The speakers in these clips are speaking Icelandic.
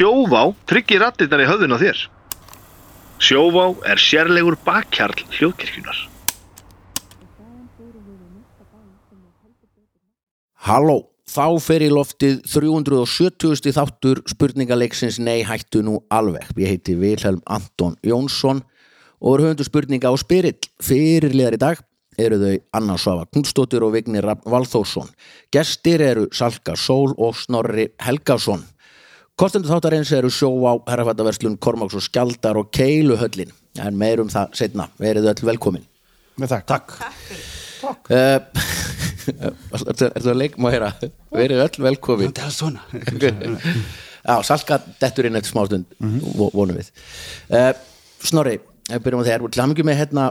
Sjóvá tryggir rattirnar í höfðun á þér. Sjóvá er sérlegur bakkjarl hljóðkirkjunar. Halló, þá fer í loftið 370. þáttur spurningaleiksins Nei hættu nú alveg. Ég heiti Vilhelm Anton Jónsson og er höfundu spurninga á Spyrill. Fyrirliðar í dag eru þau Anna Svafa Knudstóttir og Vignir Valþórsson. Gestir eru Salka Sól og Snorri Helgason. Kostendur þáttarins eru sjóvá, herrafættaverslun, Kormáks og Skjaldar og Keiluhöllin. En meirum það setna. Verið öll velkomin. Með takk. Takk. Uh, er það leik, má heyra? Verið öll velkomin. Það er svona. Já, Salka dettur inn eftir smástund vo- vonum við. Uh, Snorri, við byrjum á þér. Til hamingjum með hérna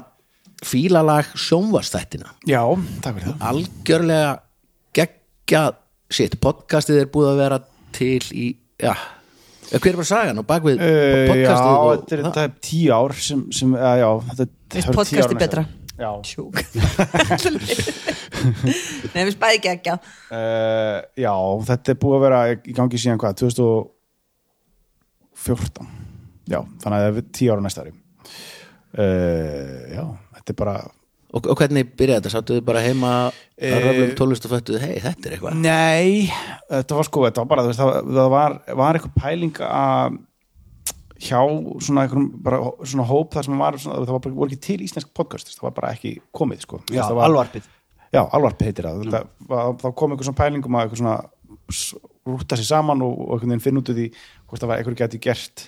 fílalag sjónvastættina Já, takk fyrir það. Algjörlega geggja sitt, podcastið er búið að vera til í, já. Hver er bara sagan? Og bakvið Uh, já, podcastið og, þetta er, þetta er tíu ár sem, sem já, þetta Veist það eru tíu podcastið betra? Já, Tjúk. Nei, við spæði ekki ekki uh, já, þetta er búið að vera í gangi síðan hvað, 2014 Já, þannig að það er tíu ára næsta ári. Uh, Já, þetta er bara og, og hvernig byrjaði þetta, sáttuðu bara heima Eh, að röflum tólust og föttuðu, hei, þetta er eitthvað. Nei, þetta var sko, þetta var bara veist, það, það var, var eitthvað pæling að hjá svona einhverjum bara svona hóp þar sem var svona, það var bara, voru ekki til íslensk podcast það var bara ekki komið sko. Já, var, alvarpið. Já, alvarpið heitir það. Þetta, var, þá kom einhver svona pæling um að eitthvað svona rúta sér saman og, og einhvern veginn finna út úr því hvort það var einhver geti gert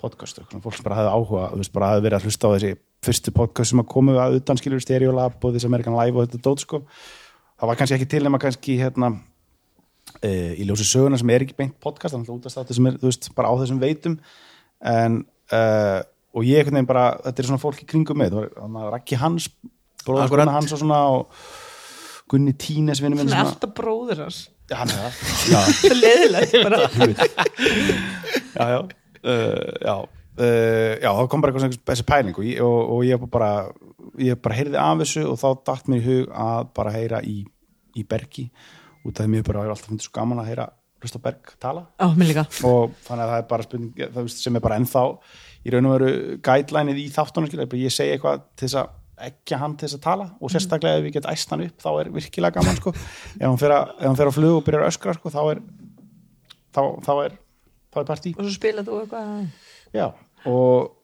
podcast, svona. Fólk sem bara hefði áhuga þú veist, bara hefði verið að hlusta á þessi fyrstu podcast sem að komu að utan skilur Stereolab og þessi American Live og þetta dót sko. Það var kannski ekki til nema kannski hérna e, í ljósi söguna sem er ekki beint podcast þannig að útast þetta sem er, þú veist, bara á þessum veitum. En uh, og ég einhvern veginn bara, þetta er svona fólk í kringum með, hann að Raggi Hans bróðarskona hans og svona og Gunni Tínes vinur minn Hann er svona, alltaf bróður hans. Já, hann er það. Já, Það leðilegt bara. Já, já, uh, já. Uh, já, þá kom bara eitthvað þessi pæling og og, og ég bara ég bara heyrði af þessu og þá datt mér í hug að bara heyra í, í Bergi. Út af því mér bara hefur alltaf fundið svo gaman að heyra Rösta Berg tala. Líka. Og þannig að það er bara spurning það sem er bara ennþá í raun og veru guidelineið í þáttunum ég segi eitthvað til þess að ekki hann til þess að tala og sérstaklega ef við get æst hann upp þá er virkilega gaman sko. Ef hann fer, að, ef hann fer á flug og byrjar að öskra sko þá er þá, þá er, þá er partí. Og svo spilaðu þú eitthvað? Já, og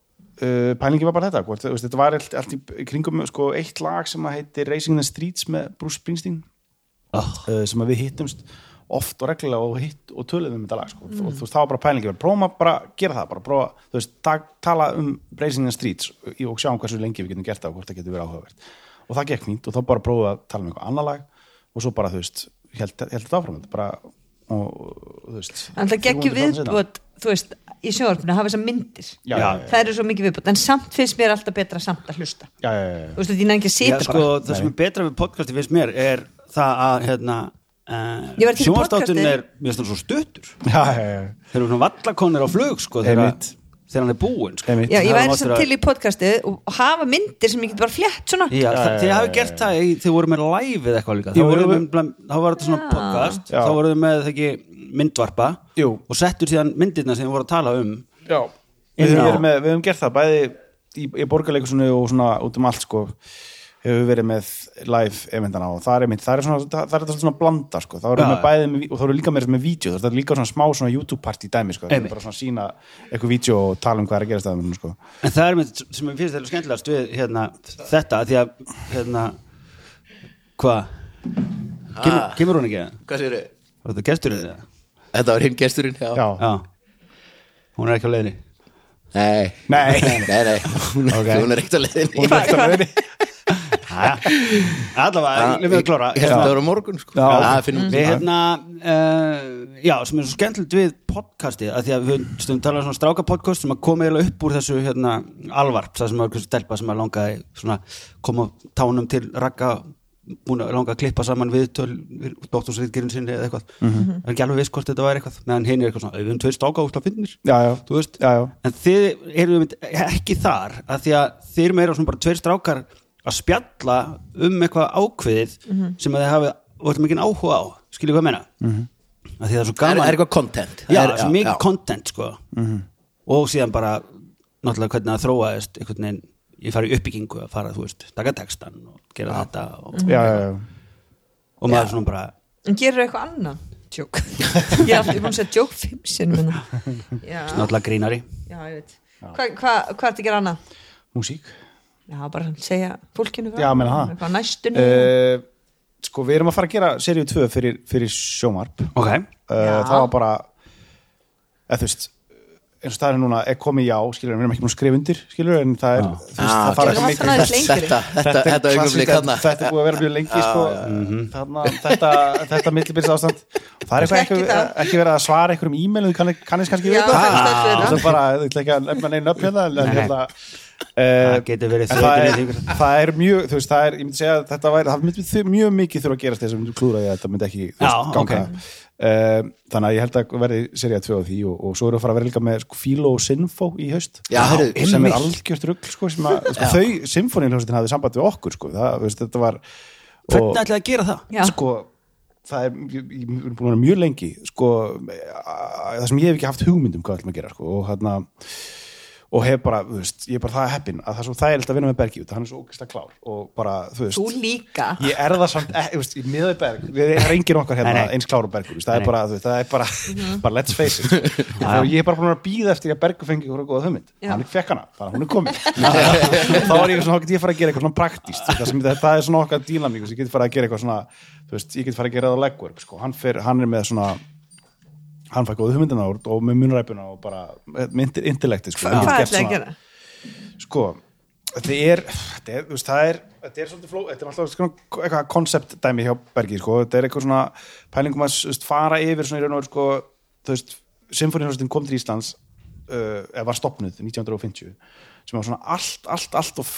uh, pælingi var bara þetta hvort, veist, þetta var allt, allt í kringum sko, eitt lag sem að heitir Racing the Streets með Bruce Springsteen uh, sem að við hittumst oft og reglulega og hitt og töluðum um þetta lag sko. og þú veist, það var bara pælingi prófum að bara gera það, bara prófa, þú veist, ta tala um Racing the Streets og sjáum hversu lengi við getum gert það og hvort það getur verið áhugavert. Og það gekk fínt og þá bara prófum að tala um eitthvað annar lag og svo bara, þú veist, held, held þetta áfram bara, og, þú veist En það geggjur 300 seinna. viðbútt Þú veist, í sjónvarpinu hafa þessar myndir. Já, já, já, Það eru svo mikið viðbútt En samt finnst mér alltaf betra samt að hlusta. Já, já, já, já. Þú veist, því nægir að Já, sita sko, bara. það sem er betra við podcasti finnst mér er það að hérna, uh, sjónvastáttin podcasti- er finnst það svo stuttur. Þeir eru svona vallakonir á flug sko, þegar. Þegar hann er búinn sko. Já, ég væri samt til í podcastið og hafa myndir sem ég get bara flétt svona. Já, það, þið hafi gert það, í- þið voru með live eða eitthvað líka, þá voru við- þá var þetta svona podcast, Já. þá voru þið með ekki myndvarpa Jú. og settur síðan myndirna sem þið voru að tala um. Já, við höfum, við gert það bæði í, í borgarleikursunni og svona út um allt sko hefur verið með live eventana og það er, einmitt, það er, svona, það, það er þetta svona blanda sko, þá erum Já, við já. bæði með, og þá erum við líka með, með vídeo, það er líka svona smá svona YouTube party dæmi sko, það er bara svona sína eitthvað vídeo og tala um hvað er að gerast það sko. en það er með, sem ég finnst þetta skemmtilegast við hérna, þetta, því að hérna, hvað kemur, Ah. kemur hún ekki? Hvað sér þau? Var þetta gesturinn? Þetta var hinn gesturinn, já. Já, Já, hún er ekki á leiðinni Nei, Nei. nei, nei. Hún, Ok. hún er ekkert að leiðinni hún er eftir að vera allavega, lefum við að klára. það var á morgun sko. Já. það finnum Við hérna, uh, já, sem er svo skemmtilegt við podcasti, að því að við stundum tala um svona stráka podcast sem að koma eiginlega upp úr þessu hérna alvarp, það sem var eitthvað stelpa sem að langaði svona koma tánum til ragga, búin að langa að klippa saman viðtöl, við dóttursriðgerinn sinni eða eitthvað, mm -hmm. en ekki alveg viss hvort þetta væri eitthvað, meðan hinn er eitthvað svona, við erum tveir stráka útla finnir, Já, já, þú veist. Já, já, en þið eru einmitt ekki þar að því að að spjalla um eitthvað ákveðið sem að þið hafið voru mikið áhuga á. Skilju hvað meina? Að því það er svo er, gaman. Er eitthvað content? Já, er, svo mikið content sko. Og síðan bara náttúrulega hvernig það þróaðist einhvern veginn, ég fari í uppbyggingu að fara, þú veist, taka textan og gera þetta og, já, já, já. og maður svona bara En gerur eitthvað annað? Tjók Ég er alltaf búin að segja tjók fimm sinnum hérna. Já, náttúrulega grínari. Já, ég veit. Hvað hva, hva ertu að gera annað? músík Já, bara segja fólkinu Já, meina það. Næstunni. Uh, sko við erum að fara að gera seríu 2 fyrir, fyrir sjómarp uh, ok, Já. það var bara eða þú veist eins og það er núna, er komið já, skilur, við erum ekki búin að skrifa undir skilur, en það er, þú veist, Ah, það fara lengri. þetta, þetta, er þetta klassískt, augnablik þetta, þetta er búið að vera mjög lengi sko, þarna, þetta, þetta millibils ástand það er eitthvað ekki, verið að svara einhverjum e-mailum, kann, kannist kannski við það er það er bara, ég ætla ekki að nefna neina upp hérna en hérna það uh, getur verið En það er, er mjög, þú veist, það er, ég myndi segja að þetta væri, það myndi þau- mjög mikið þurfa að gerast þess að myndi klúra því að þetta myndi ekki, þú veist, Já, ganga. ok. Uh, þannig að ég held að verði serið 2 á því og, og svo eru að fara að vera líka með sko, Filo og Sinfo í haust Já, sem er einmitt. algjört rugl, sko, sem að, sko, þau, Symfónihljóðstin hafði samband við okkur, sko, það, veist, þetta var hvernig ætlaði að gera það? Sko það er, ég ég er búin að vera mjög lengi sko, að- það sem ég hef ekki haft hugmyndum hvað ætlum að gera, sko, og hérna og hef bara, þú veist, ég er bara það heppin að það er svo þægilegt að vinna með Bergi út, hann er svo ógislega klár og bara, þú veist þú líka. ég er það samt, eh, þú veist, í miðað Berg við engin okkar hérna eins klár og Bergur, það er bara, þú veist, það er bara bara let's face it, sko. og ég er bara búin að býða eftir að Bergur fengi ykkur góða hugmynd. Hann fekk hana, þannig að hún er komin. Þá er ég svona, þá get ég fara að gera eitthvað svona praktíst það er hann, er fæk góða hugmyndina og, með munræpuna og bara með intellekti, sko, Hvað gert ætlaði að gera? sko þetta er, þetta er, það er þetta er svolítið fló, þetta er alltaf eitthvað koncept dæmi hjá Bergi, sko, þetta er eitthvað svona pælingum að fara yfir svona í raun og veru, sko, þú veist Symfónihljóðstin kom til Íslands eða var stopnuð 1950 sem var svona allt, allt, allt of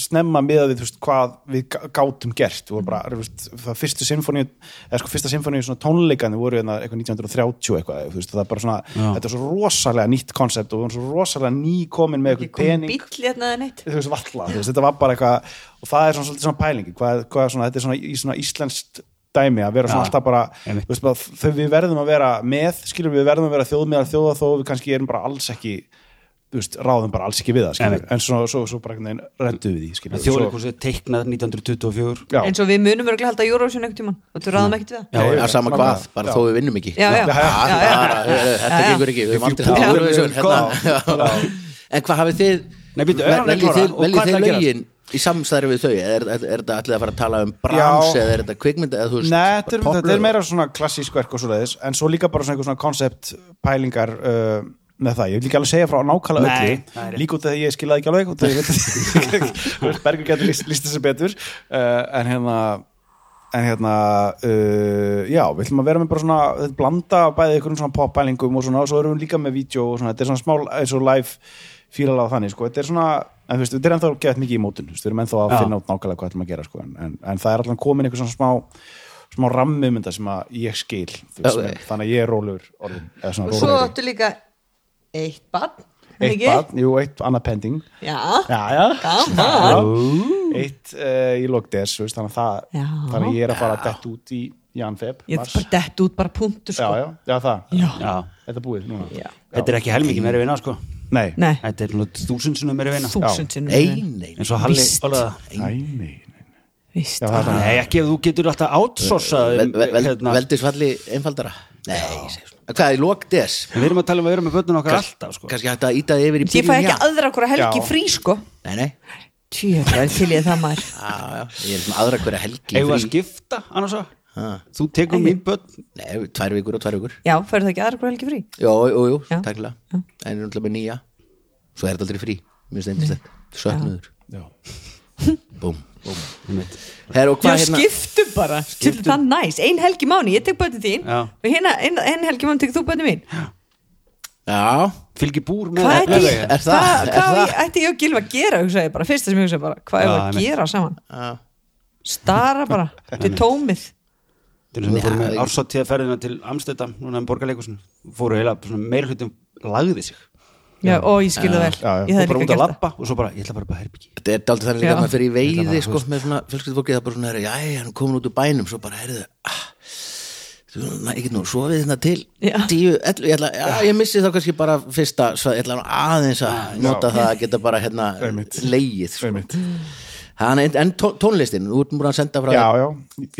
snemma miðað við, þú veist, hvað við gá- gátum gert, og bara, veist, það fyrstu symfóni, eða sko, fyrsta symfóni svona tónleikandi voru hérna eitthvað 1930 eitthvað, þú veist, það er bara svona, þetta er svo rosalega nýtt koncept og svo rosalega ný komin með eitthvað pening. hérna þú veist, valla, þú veist, þetta var bara eitthvað og það er svona svolítið svona pælingi hvað, hvað svona, þetta er svona í svona íslenskt dæmi að vera svona Já, alltaf bara veist, bara, þau við verðum að vera með skilur við verðum að vera þjóð með að þjóða þó við kannski erum bara alls ekki veist, ráðum bara alls ekki við það skilur. En svo, svo, svo bara einhvern veginn reddu við því skilur. Þjóðleikursi teiknað 1924 já, eins og við munum örgulega halda Eurovision einhvern tímann og þú ráðum ekkert við það. Já, Já, sama hvað, bara Já. þó við vinnum ekki. Þetta gengur ekki, við haldið put Eurovision hérna. En hvað hafið þið veljið þið, lögin í samstæðri við þau? Er, er, er þetta allir að fara að tala um brans Já. eða er þetta kvikmynd eða þú veist Nei, þetta er, þetta er meira svona klassísk verk og svoleiðis en svo líka bara svona einhver svona koncept pælingar uh, með það, ég vil ekki alveg segja frá nákvæmlega öllu, líka út af því ég skilaði ekki alveg út af því Bergur getur líst, líst þessi betur. Uh, en hérna en hérna uh, já, við ætlum að vera með bara svona þetta blanda af bæði einhverjum svona pop-pælingum og svona og svo erum við líka með vídeo og svona, þetta er svona smál eins og live fílalega þannig, sko, þetta er svona en þú veist, þetta er ennþá gett mikið í mótun, við erum ennþá að Já. finna út nákvæmlega hvað ætlum að gera, sko, en, en, en það er alltaf komin einhver svona smá smá rammumynda sem að ég skil þú veist, okay. þannig að ég er rólegur orðin, eða svona og svo áttu líka eitt barn eitt barn, jú, eitt annað pending. Já, já, já, gaman. Eitt uh, í logdes þannig að það, Já. þannig að ég er að fara dett út í janfeb ég er bara dett út bara punktur já, sko já, já, það. Já. Já, þetta er búið núna. Já. þetta er ekki helmingi meiri vinna sko nei, nei, Þetta er þúsundsunum meiri vinna. Þúsund sinnum Nei, nei, eins og Halli nei, nei, nei. víst Já, það er það. Nei, ekki ef þú getur alltaf outsourcað vel, vel, vel, hérna. veldisfalli einfaldara? Nei, ég segi svona. Hvað, í lók des? Við erum að tala um að vera með bönnun okkar alltaf sko. Kannski hægt að íta þið yfir í ég fæ ekki aðra hverja helgi Já. frí sko. Nei, nei, tjöfrar til ég það maður. Já, já, ég er aðra helgi við að frí. skipta annars að Ha. Þú tekur mín börn? Nei, tvær vikur og tvær vikur. Já, færðu það ekki aðra hverja helgi frí? Jó, jú, jú, Já. takkilega En ég er náttúrulega með nýja. Svo er þetta aldrei frí. Mér finnst þetta Söknuður Já. Búm, búm. Her, og já, hvað hérna skiptum bara, skiptum það næs. Ein helgi í mánu, ég tek bötið þín. Já. og hérna, ein, ein helgi mánu tek þú bötið mín. Já, Fylgir búr með hvað ætti Laufeyju. Er það- hvað- er hvað það? ætti ég og Gilva að gera hugsa ég bara, fyrsta sem ég hugsa bara hvað til þess að við fórum með Já, ársáttíða ferðina til Amstedam núna um borgarleikursin fóru heila meira hlutum lagði sig. Já, og ég skilði vel, já, já. ég og bara út að lappa og svo bara, ég ætla bara að herbyggi Þetta er aldrei þannig Já. líka að maður fyrir í veiði sko, með svona fjölskyldufólki það er bara svona, já, hann er komin út úr bænum svo bara, heyrðu, ah, Næ, ég get nú sofið hérna til Já. 10, 11, ég, ætla, já, ég missi þá kannski bara fyrsta, svo ég ætla nú aðeins að nota það að geta bara hérna leið sko. Hann, en, en tó- tónlistin, þú ert búin að senda frá já, já,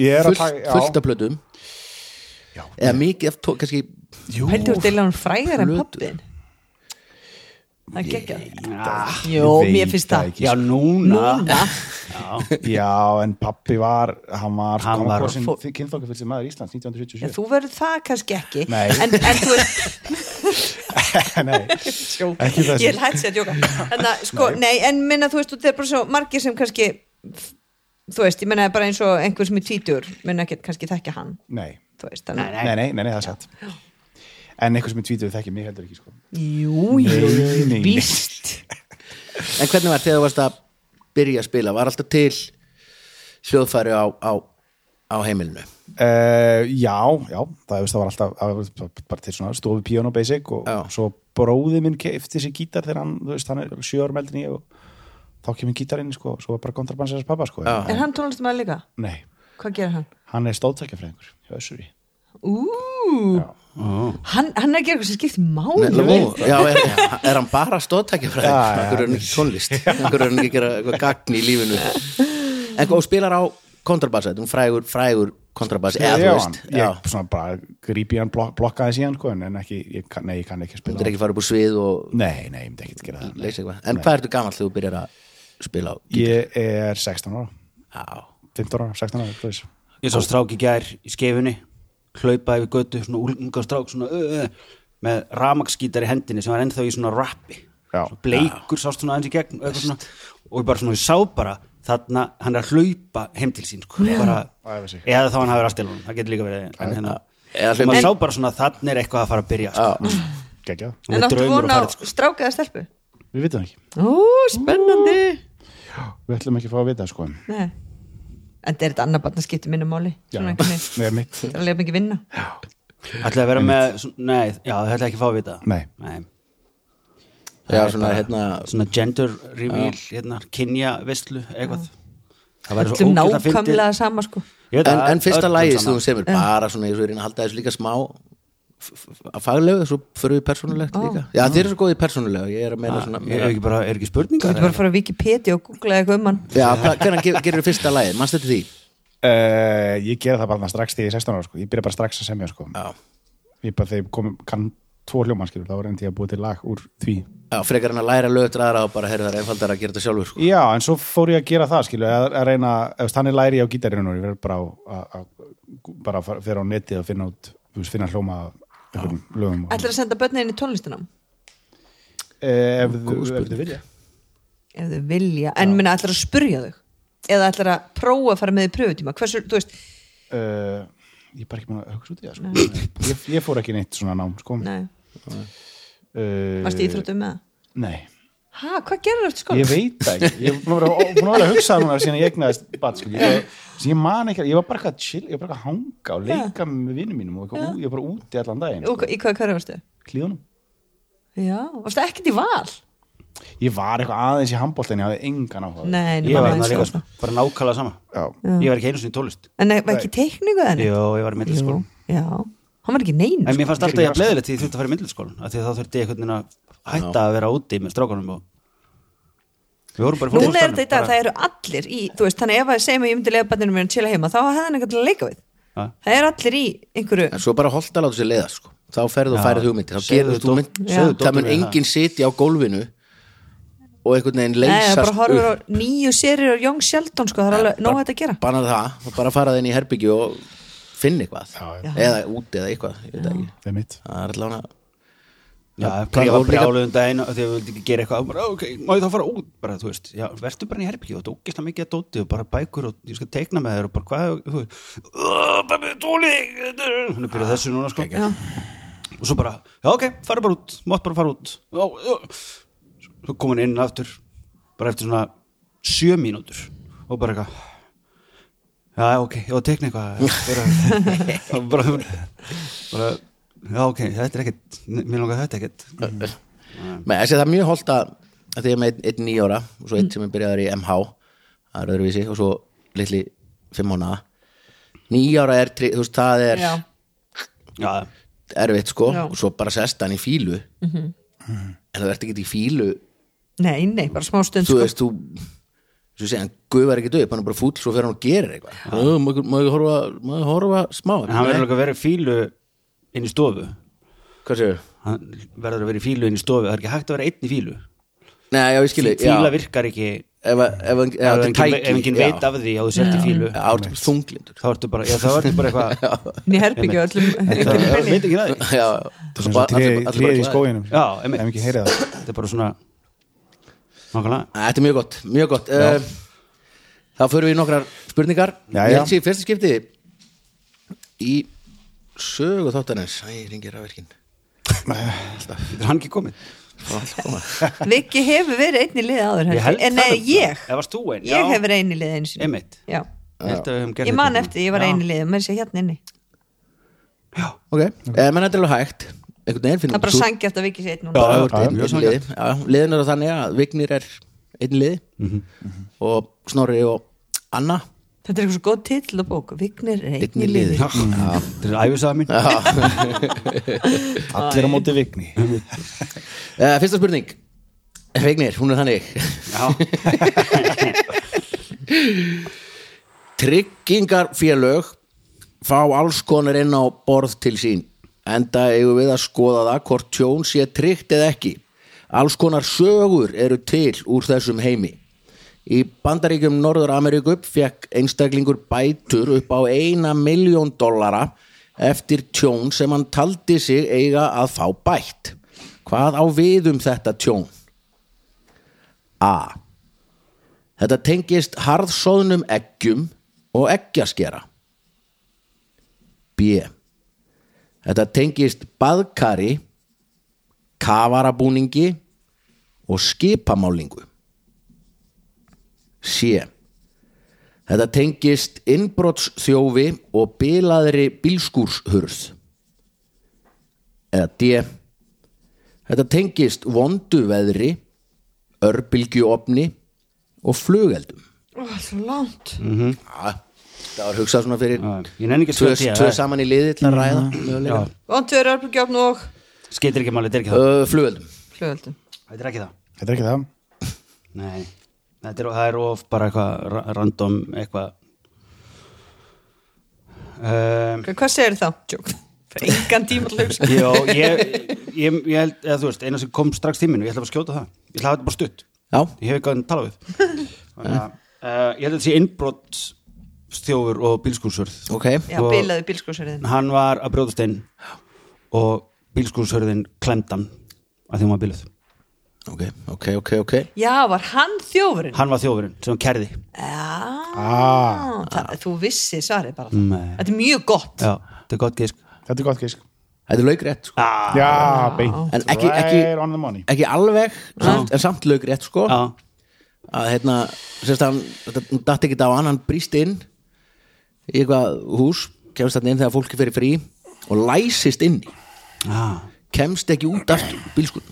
ég er að fullt, taka fullt af plötum. Já. eða mikið af tó, kannski Jú, Pældi úr deila hann frægar en pappin Það er geggjað. Ah, Jó, Ég mér finnst það. ekki, Já, núna. Núna, já, en pappi var hann var, Hann hann var- var kynþokkafylgsi maður Íslands Já, 1977 þú verður það kannski ekki Nei. en, en þú veist Nei, ekki þessi. Ég er hætt sér að djóka Þannig að, sko, nei, en minna, þú veist, þetta er bara svo margir sem kannski þú veist, ég menna bara eins og einhver sem er tvítur menna ekki kannski þekkja hann. Nei, þú veist, þannig nei, nei, nei, nei, það er satt En einhver sem er tvítuð þekki mig heldur ekki sko. Jú, nei. víst en hvernig var þegar þú varst að byrja að spila var alltaf til hljóðfæri á, á, á heimilinu Uh, já, já, það, veist, það var alltaf bara til svona stofu piano basic og Já. svo bróði minn kefti sér gítar þegar hann, þú veist, hann er sjö árum eldin ég og þá kemur gítarinn, sko, svo var bara kontrabansins pappa, sko. Já. Er hann tónlistamæður líka? Nei, Hvað gerir hann? hann er stóðtækjafræðingur hjá Össuri. Ú, hann, hann er að gera eitthvað sem skiptir Nei, máli já, er, er hann bara já. einhver er ekki tónlist? Einhver er ekki að gera eitthvað gagn í lífinu? En og spilar á kontrabassa þetta er frægur, frægur kontrabassi eða þú veist, hann, já, ég svona bara grípi hann blok, blokkaði síðan, sko, en ekki, ég nei, ég kann ekki þú spila. er ekki upp úr svið og Nei, nei, ég myndi ekki gera það. en hvað ertu gamall þegar þú byrjar að spila á Ég er 16 ára, já, 15 ára, 16 ára, þú veist. Ég sá strák í gær í skefunni hlaupa yfir götu, svona unga strák svona, uh, uh, með ramaksgítar í hendinni sem var ennþá í svona rappi Já. Svona bleikur sást svona aðeins í gegn svona, og ég bara svona, ég sá bara þarna, hann er að hlaupa heim til sín sko, bara, eða þá hann hafi rastilunum, það getur líka verið en hérna, Eða og maður sá bara svona þannig er eitthvað að fara að byrja sko. já, En áttu draumur von og á sko. strákaða stelpu? Við vitum það ekki. Ó, spennandi Við ætlum ekki að fá að vita, sko. Nei En þetta er þetta annar barn að skipta minna máli Svona einhvern veginn. Það er alveg mikið vinna. Ætlaði að vera með, svona- nei, já, það ætlaði ekki að fá að vita. Nei. nei. já, er svona bara hérna svona gender reveal, hérna, kynja visslu, eitthvað það væri svo ógeðslega fyndið. nákvæmlega sama sko. Ég veit en, en fyrsta sem þú semur bara svona, ég er að halda þessu líka smá að faglegu, svo fyrir við persónulegt líka já, þið eru svo góðið persónulega ég er að meina svona Ég er ekki bara, er ekki spurningar Þú getur bara að fara á Wikipedia og googla eitthvað um hann já, hvernig ge- gerir þið fyrsta lagið, mannstu þetta því? Uh, ég gera það bara strax þegar ég er 16 ára sko. ég byrja bara strax að semja sko. já, ég bara þegar kom, kann tvo hljómanskilur þá var reyndi ég að búa til lag úr því já, frekar en að læra lögdraðara og bara, heyrðu það er einfaldar að gera þetta sjálfur sko. já en svo fór ég að gera það skilu, að, að reyna, ef þannig læri ég á gítarinn og ég verður bara á, að, að, bara að fara- fyrir á netið og finna út þú finna hljóma Ætlar að senda börnin í tónlistunum Eh, ef, þið vilja. Ef þau vilja, en minna ætlar að spurja þau? Eða ætlar að prófa að fara með í pröfutíma? Hversu, þú veist, uh, ég er bara ekki búin að hugsa út í það sko. ég, ég fór ekki neitt svona nám sko. nei, uh, varst íþróttum með það? Nei ha, hvað gerur eftir skóla? Ég veit það ekki, ég er búin að að, að hugsa það núna síðan ég egnaðist bat, sko. ég, ég man ekki, ég var bara eitthvað chill, ég var bara eitthvað að hanga og leika með vinnum mínum og eitthvað, ég var bara úti allan daginn, Og, í hvað hverju varstu? klíðunum. já, varstu ekkert í val? Ég var eitthvað aðeins í handbólten, ég hafði engan áhuga. nei, Ég var líka, og- sko, bara nákvæmlega sama Já, Ég var ekki einu sinni í tólist en nei, var ekki teikningu þenni? Jó, ég var í myndlistaskólan já, hann var ekki neyn En mér fannst alltaf Gerir ég að bleðilegt því ég þurfti að fara í myndlistaskólan af Því að þá þurfti ég einhvern veginn að hætta að vera úti með strákunum og Við vorum bara í Núna er þetta í dag, bara- það eru allir í, þú veist, þannig ef að segja mig ég myndi lega banninu mér að chilla heima, þá hefði hann eitthvað til að leika við. Ja. það er allir í einhverju en svo bara holdt að láta sér leiða sko. þá ferðu og færið hugmyndir. Þá gerðu þú mynd það mun enginn sitja á gólfinu og einhvern veginn Nei, það leysast bara horfur á nýju serið á Young Sheldon, sko, það er alveg nóg að gera. bara það, og bara fara þinn í herbyggju og finna eitthvað. Já, já. eða úti eða eitthvað, ég veit það ekki. Það er það er allavega ég var brjáluð um daginn að við vildi ekki gera eitthvað. Bara, ok, má ég þá fara út? Bara, þú veist, já, verður bara í herbyggju og þú ógislega mikið að dóti og bara bækur og ég skal teikna með þér og bara hvað, þú veist "Ugh, bara með tóli hún er byrjað þessu núna, sko. Já. og svo bara, já, ok, fara bara út mátt bara fara út. Svo kom hún inn aftur bara eftir svona sjö mínútur og bara eitthvað já, ok, ég var að teikna eitthvað. Bara, bara já, ok, þetta er ekkert mér langar þetta ekkert. Nei, þessi, það er mjög holdt að að því ég er með einn, nýjóra og svo einn sem er byrjaður í MH það er öðruvísi og svo litli fimm mánuða nýjára er, tri- þú veist, það er Já. já, erfitt sko Já. og svo bara sest hann í fílu en það ert ekki í fílu nei, nei, bara smá stund þú sko. veist, þú svo segja, hann guðvar ekki döp, hann er bara fúll svo fer hann og gerir eitthvað. Ekki horfa, smá en hann verður líka að vera í fílu inn í stofu. Hvað séu? hann verður að vera í fílu inn í stofu. Það er ekki hægt að vera einn í fílu. Nei, já, ég skilji fíla virkar ekki. Ef, ef, ef, enginn veit af því að þú sért í fílu. Já, þá ertu bara, já, þá ertu bara eitthvað inn í herbyggju öllum það veit ekki það. Já, Það er svo tréð í skóginum. Já, einmitt. Ef ekki heyrið það. Þetta er bara svona Þetta er mjög gott, mjög gott. Uh, Þá förum við í nokkrar spurningar. Já, já. fyrsta skipti í sögu þáttanins Æ, ringir af verkin þetta er hann ekki komin Viki hefur verið einn í liði áður en nei, það ég, ég hef verið einn í liði einu sinni. Einmitt. Já. ég að man eftir, ég var Já. einn í liði með þess að hérna inni. Ok, okay. menn þetta er alveg hægt. Einhvern veginn það finnum er bara sangjart að Viki sé einn Já, já, já, já, liðin er þannig að Vignir er einn liði Mhm. og Snorri og Anna þetta er eitthvað svo góð titill og bók Vignir er einn einn í liði þetta er æfisaða mín. Allir á móti vigni. Uh, Fyrsta spurning. Vignir, hún er þannig. Tryggingarfélög fá alls konar inn á borð til sín enda eigum við að skoða það hvort tjón sé tryggt eða ekki. Alls konar sögur eru til úr þessum heimi í bandaríkjum Norður Ameríku fekk einstaklingur bætur upp á eina miljón dollara eftir tjón sem hann taldi sig eiga að fá bætt hvað á við um þetta tjón A Þetta tengist harðsóðnum eggjum og eggjaskera. B. Þetta tengist baðkari, kafarabúningi og skipamálingu. C. Þetta tengist innbrotsþjófi og bilaðri bílskúrshurð. Eða D. Þetta tengist vondu veðri, örbylgjuofni og flugeldum. Ó, svo langt Ja, það var hugsað svona fyrir að tvö, það. saman í liði til að ræða möguleika. Vondur örbulgjófn og skeitir ekki máli, þetta er ekki það uh, flugeldum þetta er ekki það Þetta er ekki það Nei, þetta er, það er of bara eitthvað ra- random eitthvað. Um, hvað segir þá? Engan tíma til hugsa. Jó, ég, ég, ég held, eða þú veist, eina sem kom strax tíminu, ég ætla bara að skjóta það. Ég ætla að þetta bara stutt, Já, ég hef ekki að tala við. Þannig að, uh, Ég held að þetta sé innbrott stjófur og bílskúrsörð ok. Já, Og- bilaði bílskúsverðin Hann var að brjóðast inn og bílskúrsörðin klemdan að því hún var bíluð Ok, ok, ok, ok. Já, var hann þjófurinn? Hann var þjófurinn sem hann kerði já, ah, það, þú vissi svarið bara. Nei. þetta er mjög gott. Já, þetta er gott gísk. Þetta er gott gísk. Þetta er laugrétt sko. ah, Já, beint. En ekki- ekki- Ekki alveg, samt, en samt laugrétt sko. Já, að hérna, sérst hann þetta datt ekki á hann, hann brýst inn í eitthvað hús kemst þarna inn þegar fólki fyrir frí og læsist inni, ah, kemst ekki út aftur bílskutn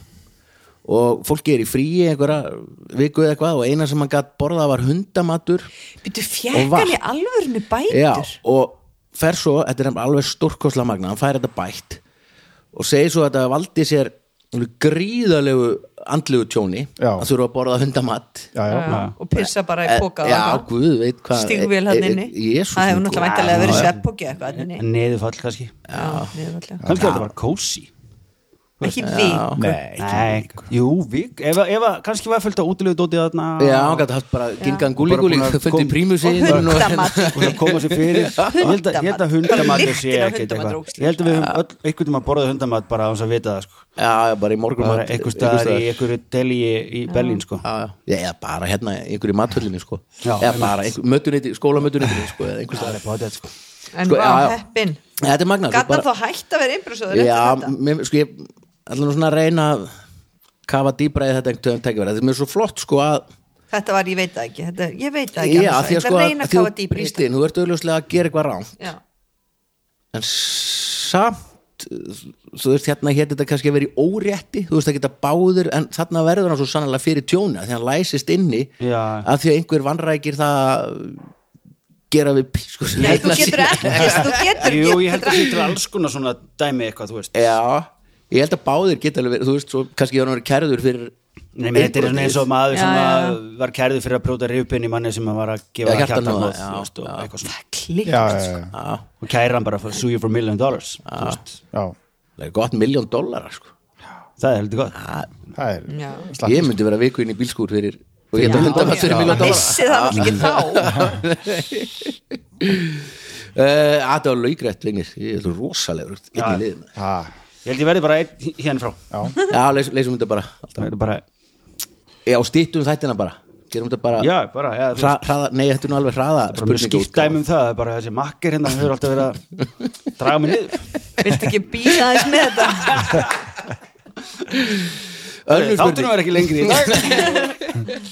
og fólki er í fríi einhverja viku eða eitthvað og eina sem hann gætt borða var hundamatur Býtu í alvörinu bætur? Já, og fer svo, þetta er alveg stórkosla magna, hann fær þetta bætt og segir svo að þetta valdi sér alveg gríðalegu andlegu tjóni Já. að þurfa að borða hundamat. Já, já, Já, og pissa bara í póka Já, guð, veit hvað stígvél hann inni. Það hefur náttúrulega verið sveppóki neðufall kannski. Kannski er þetta bara kósi ekki vik. Nei, Nei, jú, vik. Ef, að- ef að kannski var fullt á útilegu dótið þarna Já, hann gæti haft bara gingan gúli Bara búin að fundið kom- prímusi og hundamat og það koma sér fyrir. Ég held að, ég held að hundamatur sé Lyktin af ekkert hundamat eitthvað. ógeðsleg. ég held að við höfum öll, einhvern tíma borðað hundamat bara á þess að vita það sko. Já, já, bara í morgun bara einhver staðar í einhverju deli í, í Berlín sko. Já, já, já, bara hérna í mathöllinni sko. Já, eða einmitt. bara einhver mötuniti, skólamötuniti sko, eða einhver það staðar. sko. en Sko, var já, já. heppin. Þetta er magnað sko, gætna þá hægt að vera einbrúsöður Já, mér, sko ég ætla nú svona að reyna að kafa dýbra í þetta einhvern tækifæri þetta er mér svo flott sko að þetta var, ég veit það ekki þetta, ég veit það ekki Já, annars. því að sko að að reyna að því kafa þú ert auðljóslega að gera eitthvað ránt þetta. Já. en samt þú veist hérna hér þetta kannski að vera í órétti þú veist að geta báður en þarna verður hann svo sannlega fyrir tjóna því hann læsist inni Já. að því að einhver vannrækir það gera við pískur sem Nei, þú getur ekki, þú getur Jú, ekki ég held að það er alls konar svona dæmi eitthvað, þú veist Já, ég held að báðir geta alveg verið, þú veist, svo kannski hann verið kærður fyrir Nei, menn þetta er svona eins og maður Já, sem já, var kærður fyrir að brjóta rifpinn í manni sem að var að gefa hjartanóð já, þú veist, og kæra hann bara for sue you for million dollars það er gott miljón dólar sko. það er heldur gott. Það er Ég myndi vera viku inn í bílskúr fyrir og ég hundar já. fyrir miljón dólar vissi það allir ekki þá. Að það var laugrætt lengir ég er rosalegur inn í liðin það, ég held ég verði bara einn hérna frá. Já, já, leys, leysum þetta bara er bara, já, stýttum þættina bara. Gerum þetta bara já, bara ja, þú hra, hraða, nei, þetta er nú alveg hraða bara með skýrt dæmi um það það er bara þessi makkir hérna þau eru alltaf verið að draga mig niður. Viltu ekki býða aðeins með þetta? Önnur þáttunum spurning, er ekki lengri í dag.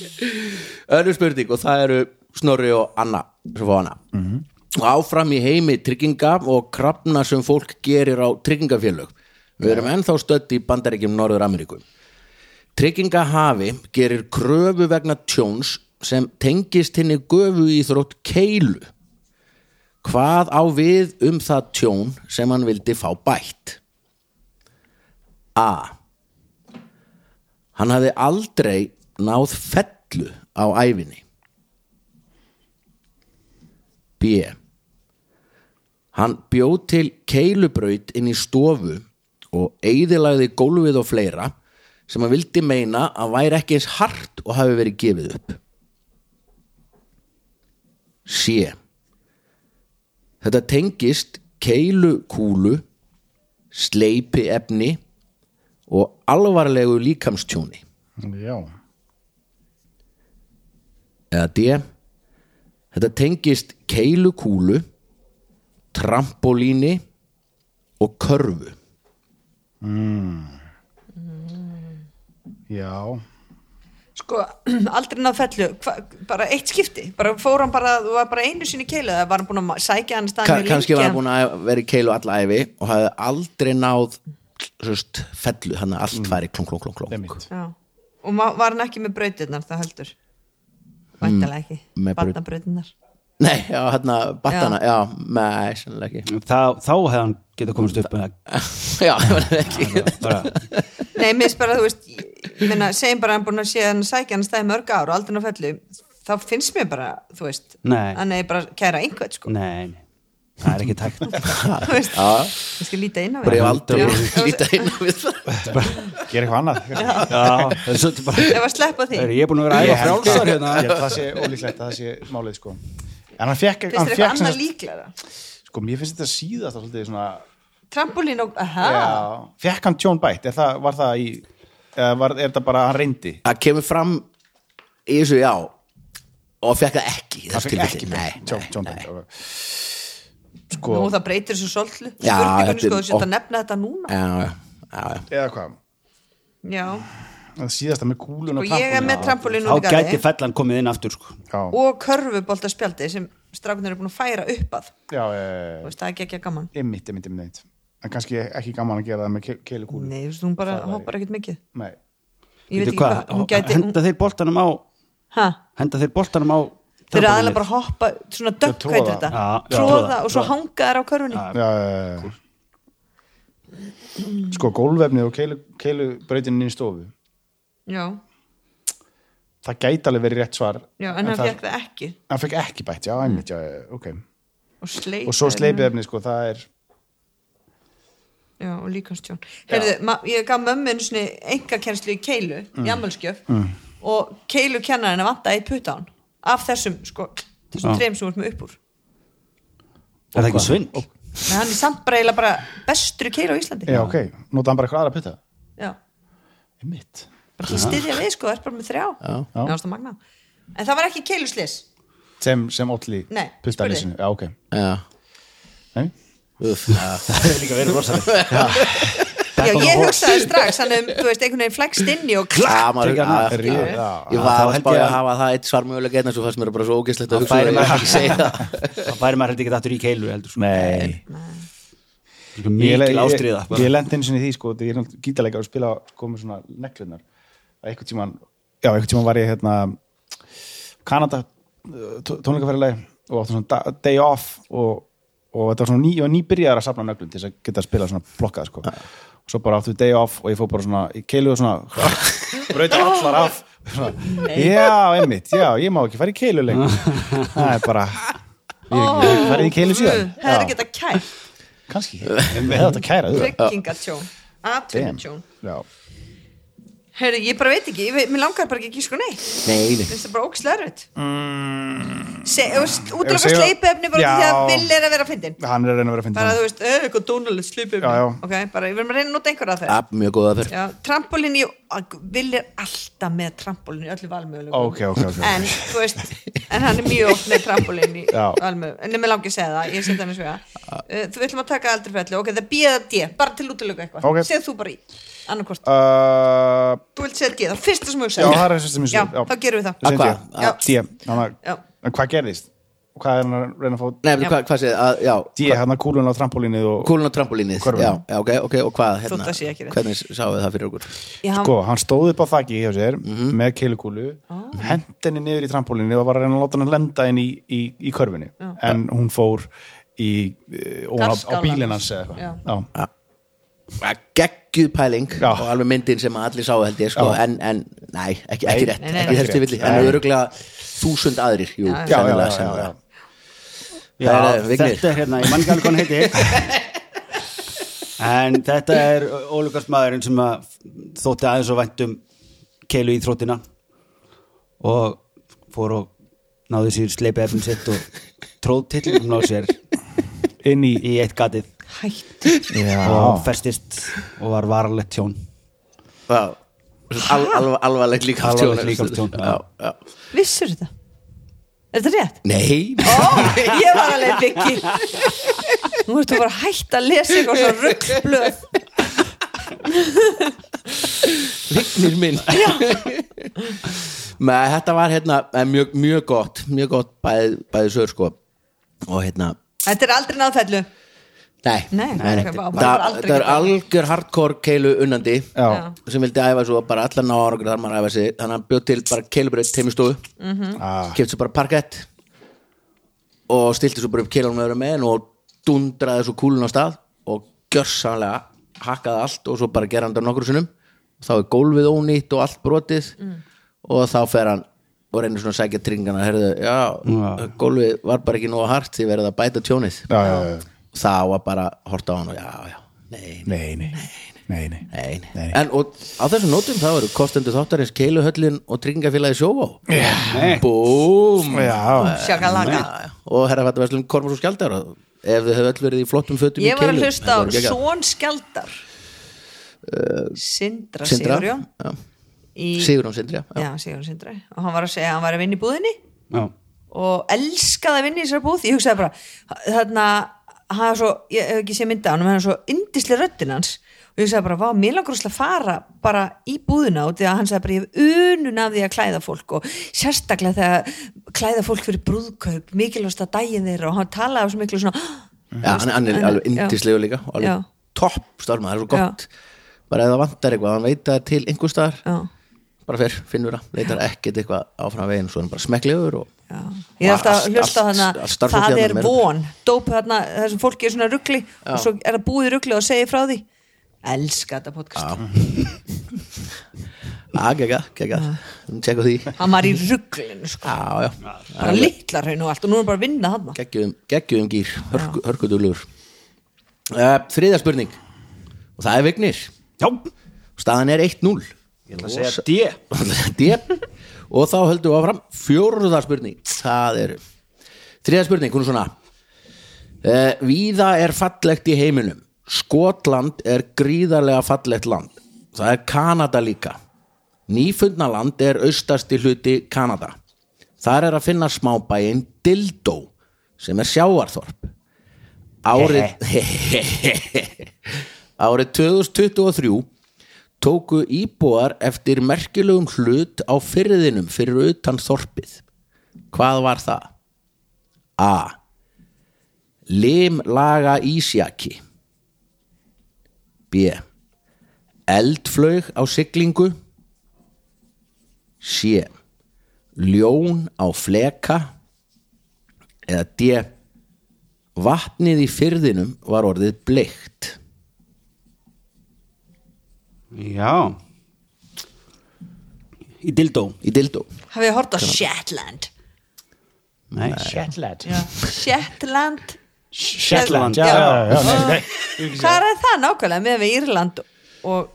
Önnur spurning og það eru Snorri og Anna sem fá hana. Og áfram í heimi trygginga og krafna sem fólk gerir á tryggingafélög við erum ennþá stödd í bandaríkjum Norður Ameríku tryggingahafi gerir kröfu vegna tjóns sem tengist henni göfu í þrótt keilu. Hvað á við um það tjón sem hann vildi fá bætt? A. Hann hafði aldrei náð fellu á æfinni B. Hann bjóð til keilubraut inn í stofu og eigðilagði gólfið og fleira sem hann vildi meina að væri ekki eins hart og hafi verið gefið upp. C þetta tengist keilukúlu sleipi efni og alvarlegu líkamstjóni. Já. Eða D. Þetta tengist keilukúlu trampolíni og körfu já, sko, aldrei náð fellu. Hva, bara eitt skipti, bara fór hann bara þú var bara einu sinni keilu, eða var hann búin að sækja hann staðinu kannski var hann búin að vera í keilu alla æfi og hafði aldrei náð svist, fellu, hann að allt klong, klong, klong einmitt. Já. og ma- var hann ekki með brautirnar það heldur? Væntalega ekki, með braut- barnabrautirnar Nei, já, hann að battana, já, nei, sannlega ekki. Þá, þá hefði hann getað komast upp með það Já, það var ekki. Bara, nei, mér finnst bara, þú veist ég meina, segjum bara að hann búin að sé hann sækja hann staði mörg ár og aldrei náð fellu þá finnst mér bara, þú veist Nei. hann er bara að kæra einhvern sko. Nei, nei, það er ekki tækt. Þú veist, Já, ég skal líta inn á bara ég hef við aldrei lítið inn á við það gera eitthvað annað já, það er svolítið bara ef að sleppa því, ég er búin að vera að æfa frjálsar hérna. ég að það sé ólíklegt að það sé málið sko en hann fekk, finnst þér eitthvað annað líklega sko mér finnst þetta síðast að svolítið svona trampolín og, aha. Já, fekk hann tjón bætt? Er það, var það í eða var, er þetta bara að hann reyndi? Það kemur fram í þessu, já. Og fekk það ekki í hann þessu fekk tilfelli. ekki Nei, bætt tjón, nei, tjón nei. bætt ok. sko, nú það breytir þessu svolítið Já, spurningunni þetta er- sko, þú sétt og- að nefna þetta núna. Já, já, já, já. Eða hvað? Já, það síðasta með kúlun og og ég er með trampolín. þá gæti fellan komið inn aftur sko. og körfubolta spjaldi sem strákunar eru búin að færa upp að. Já, Þú veist, það er ekki ekki gaman. Einmitt, einmitt, einmitt en kannski ekki gaman að gera það með ke- keilukúlu nei, þú veist, hún bara hoppar ekkert mikið. Nei, ég veit ekki hvað, hún gæti henda þeir boltanum á ha, henda þeir boltanum á þeir eru aðeins bara að hoppa svona dökk, tróða. hvað heitir þetta. Já, tróða og svo hanga þær á körfunni. Já, já, já. sko gólvefnið og keilu, keilubrautin inn í stofu já, það gæti alveg verið rétt svar já, en hann það- fekk það ekki. Hann fekk ekki bætt, já, einmitt, já, já, ok. Og sleip og svo sleipið efni, sko, það er já, og líkanstjón Heyrðu, ég gaf mömmu svona enga kennslu í keilu Mm. í ammálskjöf og keilu kennarinn að vanta eitt puta á hann. Af þessum, sko, þessum trem sem ert með upp úr. Er það ekki svinn? en hann er samt bara eiginlega bara bestur í keilu á Íslandi. Já, ok, nota hann bara eitthvað aðra að putta já, einmitt, bara til styðja við sko, það er bara með þrjá. Já. Já, það magna. en það var ekki keiluslis. Sem, sem olli Nei, puttalísinu, já, ok. Já, nei, það er líka verið rosalega já, ég hugsaði strax hann um, þú veist, einhvern veginn flækst inn í og að- já. Ég var að spája að að- hafa það eitt svarmögulega en svo fannst mér bara svo ógeðslegt að hugsa færi það. ekki færi maður heldur ekki aftur í keilu heldur sko. nei. Mikil ástriða ég, lendi eins og í því, sko, þegar ég er gítarleikar og spila, sko, með svona neklunar að einhvern tímann, já, einhvern tímann var ég hérna Kanada tónleikaferðilegi og áttu svona da- day off og, og þetta var svona ný, ég var nýbyrjaðar að safna nöglum til þess að geta að spila svona blokkað sko. og svo bara áttu við day off og ég fór bara svona í keilu og svona brauti allar af. Svona, já, einmitt, já, ég má ekki fara í keilu lengur. Það er bara ég hef ekki farið í keilu síðan. Það er ekki þetta kært. Kannski, við hefum þetta kæra. Tryggingatjón. Atvinnutjón. Já, Heyrðu, ég bara veit ekki, ég, mér langar bara ekki ekki sko neitt. Nei, nei. Finnst það bara mm, útlöka segja- sleipuefni bara Já. því að vill er að vera að fyndin hann er að reyna að vera að finna bara þú veist, eh, eitthvað dónalegt já. ok, bara við verðum að reyna að nota einhver að ja, þeir Mjög góða já, trampolín í vill er alltaf með trampolín í öllu valmögulegum ok, ok, ok en þú veist, en hann er mjög oft með trampolín í Já. valmögulegum en mér langi að segja það, ég hann svega uh, þú það vilt segja það er fyrsta sem hugsa já, það er fyrsta sem ég já, hugsa, já. þá gerum við það Að hvað? Já. D, hann að Já. en hvað gerðist? og hvað er hann að reyna að fá Nei, betur, hvað, hvað segir, að, já D, hann að kúlun á trampolínið og Kúlun á trampolínið. Já, já, ok, ok, og hvað, hérna það. Hvernig sáum við það fyrir okkur Já, hann- sko, hann stóð upp á þakki hjá sér Mhm. með keilukúlu oh. hendinni niður í trampolínið og var að reyna að láta hann lenda inn í, í, í körfunni en hún fór í uh, ofan á, á Gassgálan. bílinn hans eða Já. eitthvað já. Geggjuð pæling Já. og alveg myndin sem allir sáu held ég sko, en, en, næ, ekki, ekki rétt nei, nei, ekki þessi tilfelli, en öruglega þúsund aðrir, jú, Já, já. Já, já, sennilega, já, já, já. Er, Vignir. þetta er hérna, ég mann ekki alveg hvað hann heiti En þetta er ólugast maðurinn sem að þótti aðeins og væntum keilu í þróttina og fór og náði sér sleipi efn sitt og tróð tillingum náði sér inn í í eitt gatið hættu. Já. og festist og var varalegt tjón. Vá. Al, al, alvarlegt líka Alvarlegt líkamstjón, já, já. Vissur þetta? Er þetta rétt? Nei, Ó, ég var alveg byggi. Nú ertu bara hætt að lesa eitthvað svo ruggblöð Vignir minn. Með þetta var hérna eh, mjög, mjög gott mjög gott bæði, bæði sögur sko. Og hérna Þetta er aldrei náðfellu Nei, Nei, nei, ok, bara- bara það, aldrei það er það. algjör hardcore keilu unnandi. Já. sem vildi æfa svo bara allan á árangur þar maður æfa sig. Þannig að hann bjóð til bara keilubreytt heimistofu Ah, kefti svo bara parkett og stilti svo bara upp keilunum öðrum megin og dundraði svo kúlun á stað og gjörsanlega hakkaði allt og svo bara gera hann það nokkur sinnum. Þá er gólfið ónýtt og allt brotið og þá fer hann og reynir svona að sækja tringana. Herðu, já, gólfið var bara ekki nógu hart því verið að bæta tjónið. Já, já, já. Þá var bara að horta á hann og já, já, nei, nei, Nei, nei, nei, nei. nei. En og á þessum nótum þá eru kostendur þáttarins Keiluhöllin og Tryggingafélagi Sjóvá. Nei. Búm. Já, Sjakalaka Já, já. og herra fættu verslun Kormurs og Skjaldar. Og ef þið hefðu öll verið í flottum fötum Ég í var að Keilu hlusta á. Són Skjaldar. Sindra Sindra. Sigurjón. Já. í, Sigurjón Sindri já. Já, Sigurjón Sindra og hann var að segja að hann var að vinna í búðinni. Já, og elskaði að vinna í þessar búð. Ég hugsaði bara, þarna hann er svo, ég hef ekki sé mynda á hann hann er svo indislega röddinn hans og ég hugsaði bara, vá, mér langar að fara bara í búðina og því að hann sagði bara ég hef unun af því að klæða fólk og sérstaklega þegar klæða fólk fyrir brúðkaup, mikilvægst að daginn þeirra og hann talaði svo miklu svona Já, hann, hann er alveg já. indislegu líka og Já. alveg topp starfmaður, það er svo gott bara ef það vantar eitthvað, hann veit að til einhver staðar já, bara fyrr, finnur það, leitar ekkert eitthvað áfram veginn, svo er hann bara smekklegur og já. ég alltaf að hlusta á allt- þarna allt starfsfólkið það þarna er von, dóp þarna þessum fólki er svona ruggli og svo er það búið ruggli og segir frá því. Elska þetta podcast. Að, gegga, gegga, tjekka því. Hann var í rugglinu sko. Já, já, bara litlar hraun og allt og nú er bara að vinna hann geggjum, geggjum gýr hörku, hörkudulur uh, þriðja spurning. Og það er Vignir. Staðan er 1-0 Ég ætla að segja D. D. Og þá höldum við áfram. Fjóruða spurning. Það er þriða spurning, hún er svona. Uh, Víða er fallegt í heiminum. Skotland er gríðarlega fallegt land. Það er Kanada líka. Nýfundna land er austasti hluti Kanada. Þar er að finna smábæin Dildó sem er sjáarþorp árið árið 2023 tóku íbúar eftir merkilegum hlut á fyrðinum fyrir utan þorpið. Hvað var það? A. Limlaga ísjaki B. Eldflaug á siglingu. C. Ljón á fleka. Eða D. Vatnið í fyrðinum var orðið bleikt Já. Í dildó í dildó hafið þið hort á Shetland? Nei, Shetland. Já. Shetland? Shetland, já, Já. já, já, nei, nei. hvað er það nákvæmlega með við Írland og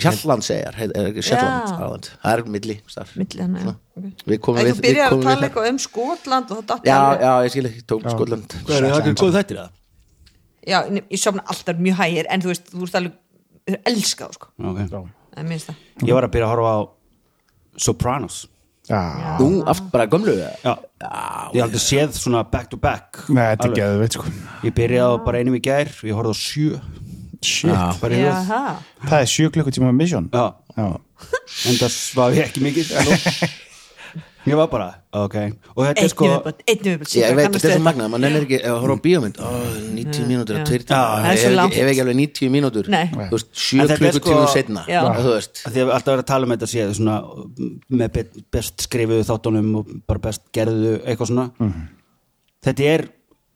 Sjalland segjar Já. Sjalland, það er milli milli hann ja. okay. við komum en við, þú byrjar að tala eitthvað um Skotland og það já, já, ég skil ekki, tók Skotland. Hvað er það? Góð þættir það? já, ég sofna alltaf mjög hægir en þú veist, þú veist alveg elskað sko, Okay. en minnst það. Ég var að byrja að horfa á Sopranos. Já, nú, aftur bara gömlu eða? Já, ég hef aldrei séð svona back to back. Nei, þetta er geðu, veit sko. Ég byrjaði á bara einum í gær ég horfði á sjö. Shit, það það er sjö klukkutíma mission. Já, Já, en það svaf ég ekki mikið. Ég var bara, ok. Og þetta er sko viðbútt, einn viðbútt ég veit, þetta er svo magnað, maður nennir ekki að horfa á bíómynd. Ó, 90 mínútur já. og 2 Já, tíma það er ef svo ekki, alveg 90 mínútur. Nei. þú veist, En 7 þetta er klukkutímum sko- setna þú veist. Að því að alltaf verið að tala um þetta séð svona með be- best skrifuðu þáttunum og bara best gerðu eitthvað svona. Þetta er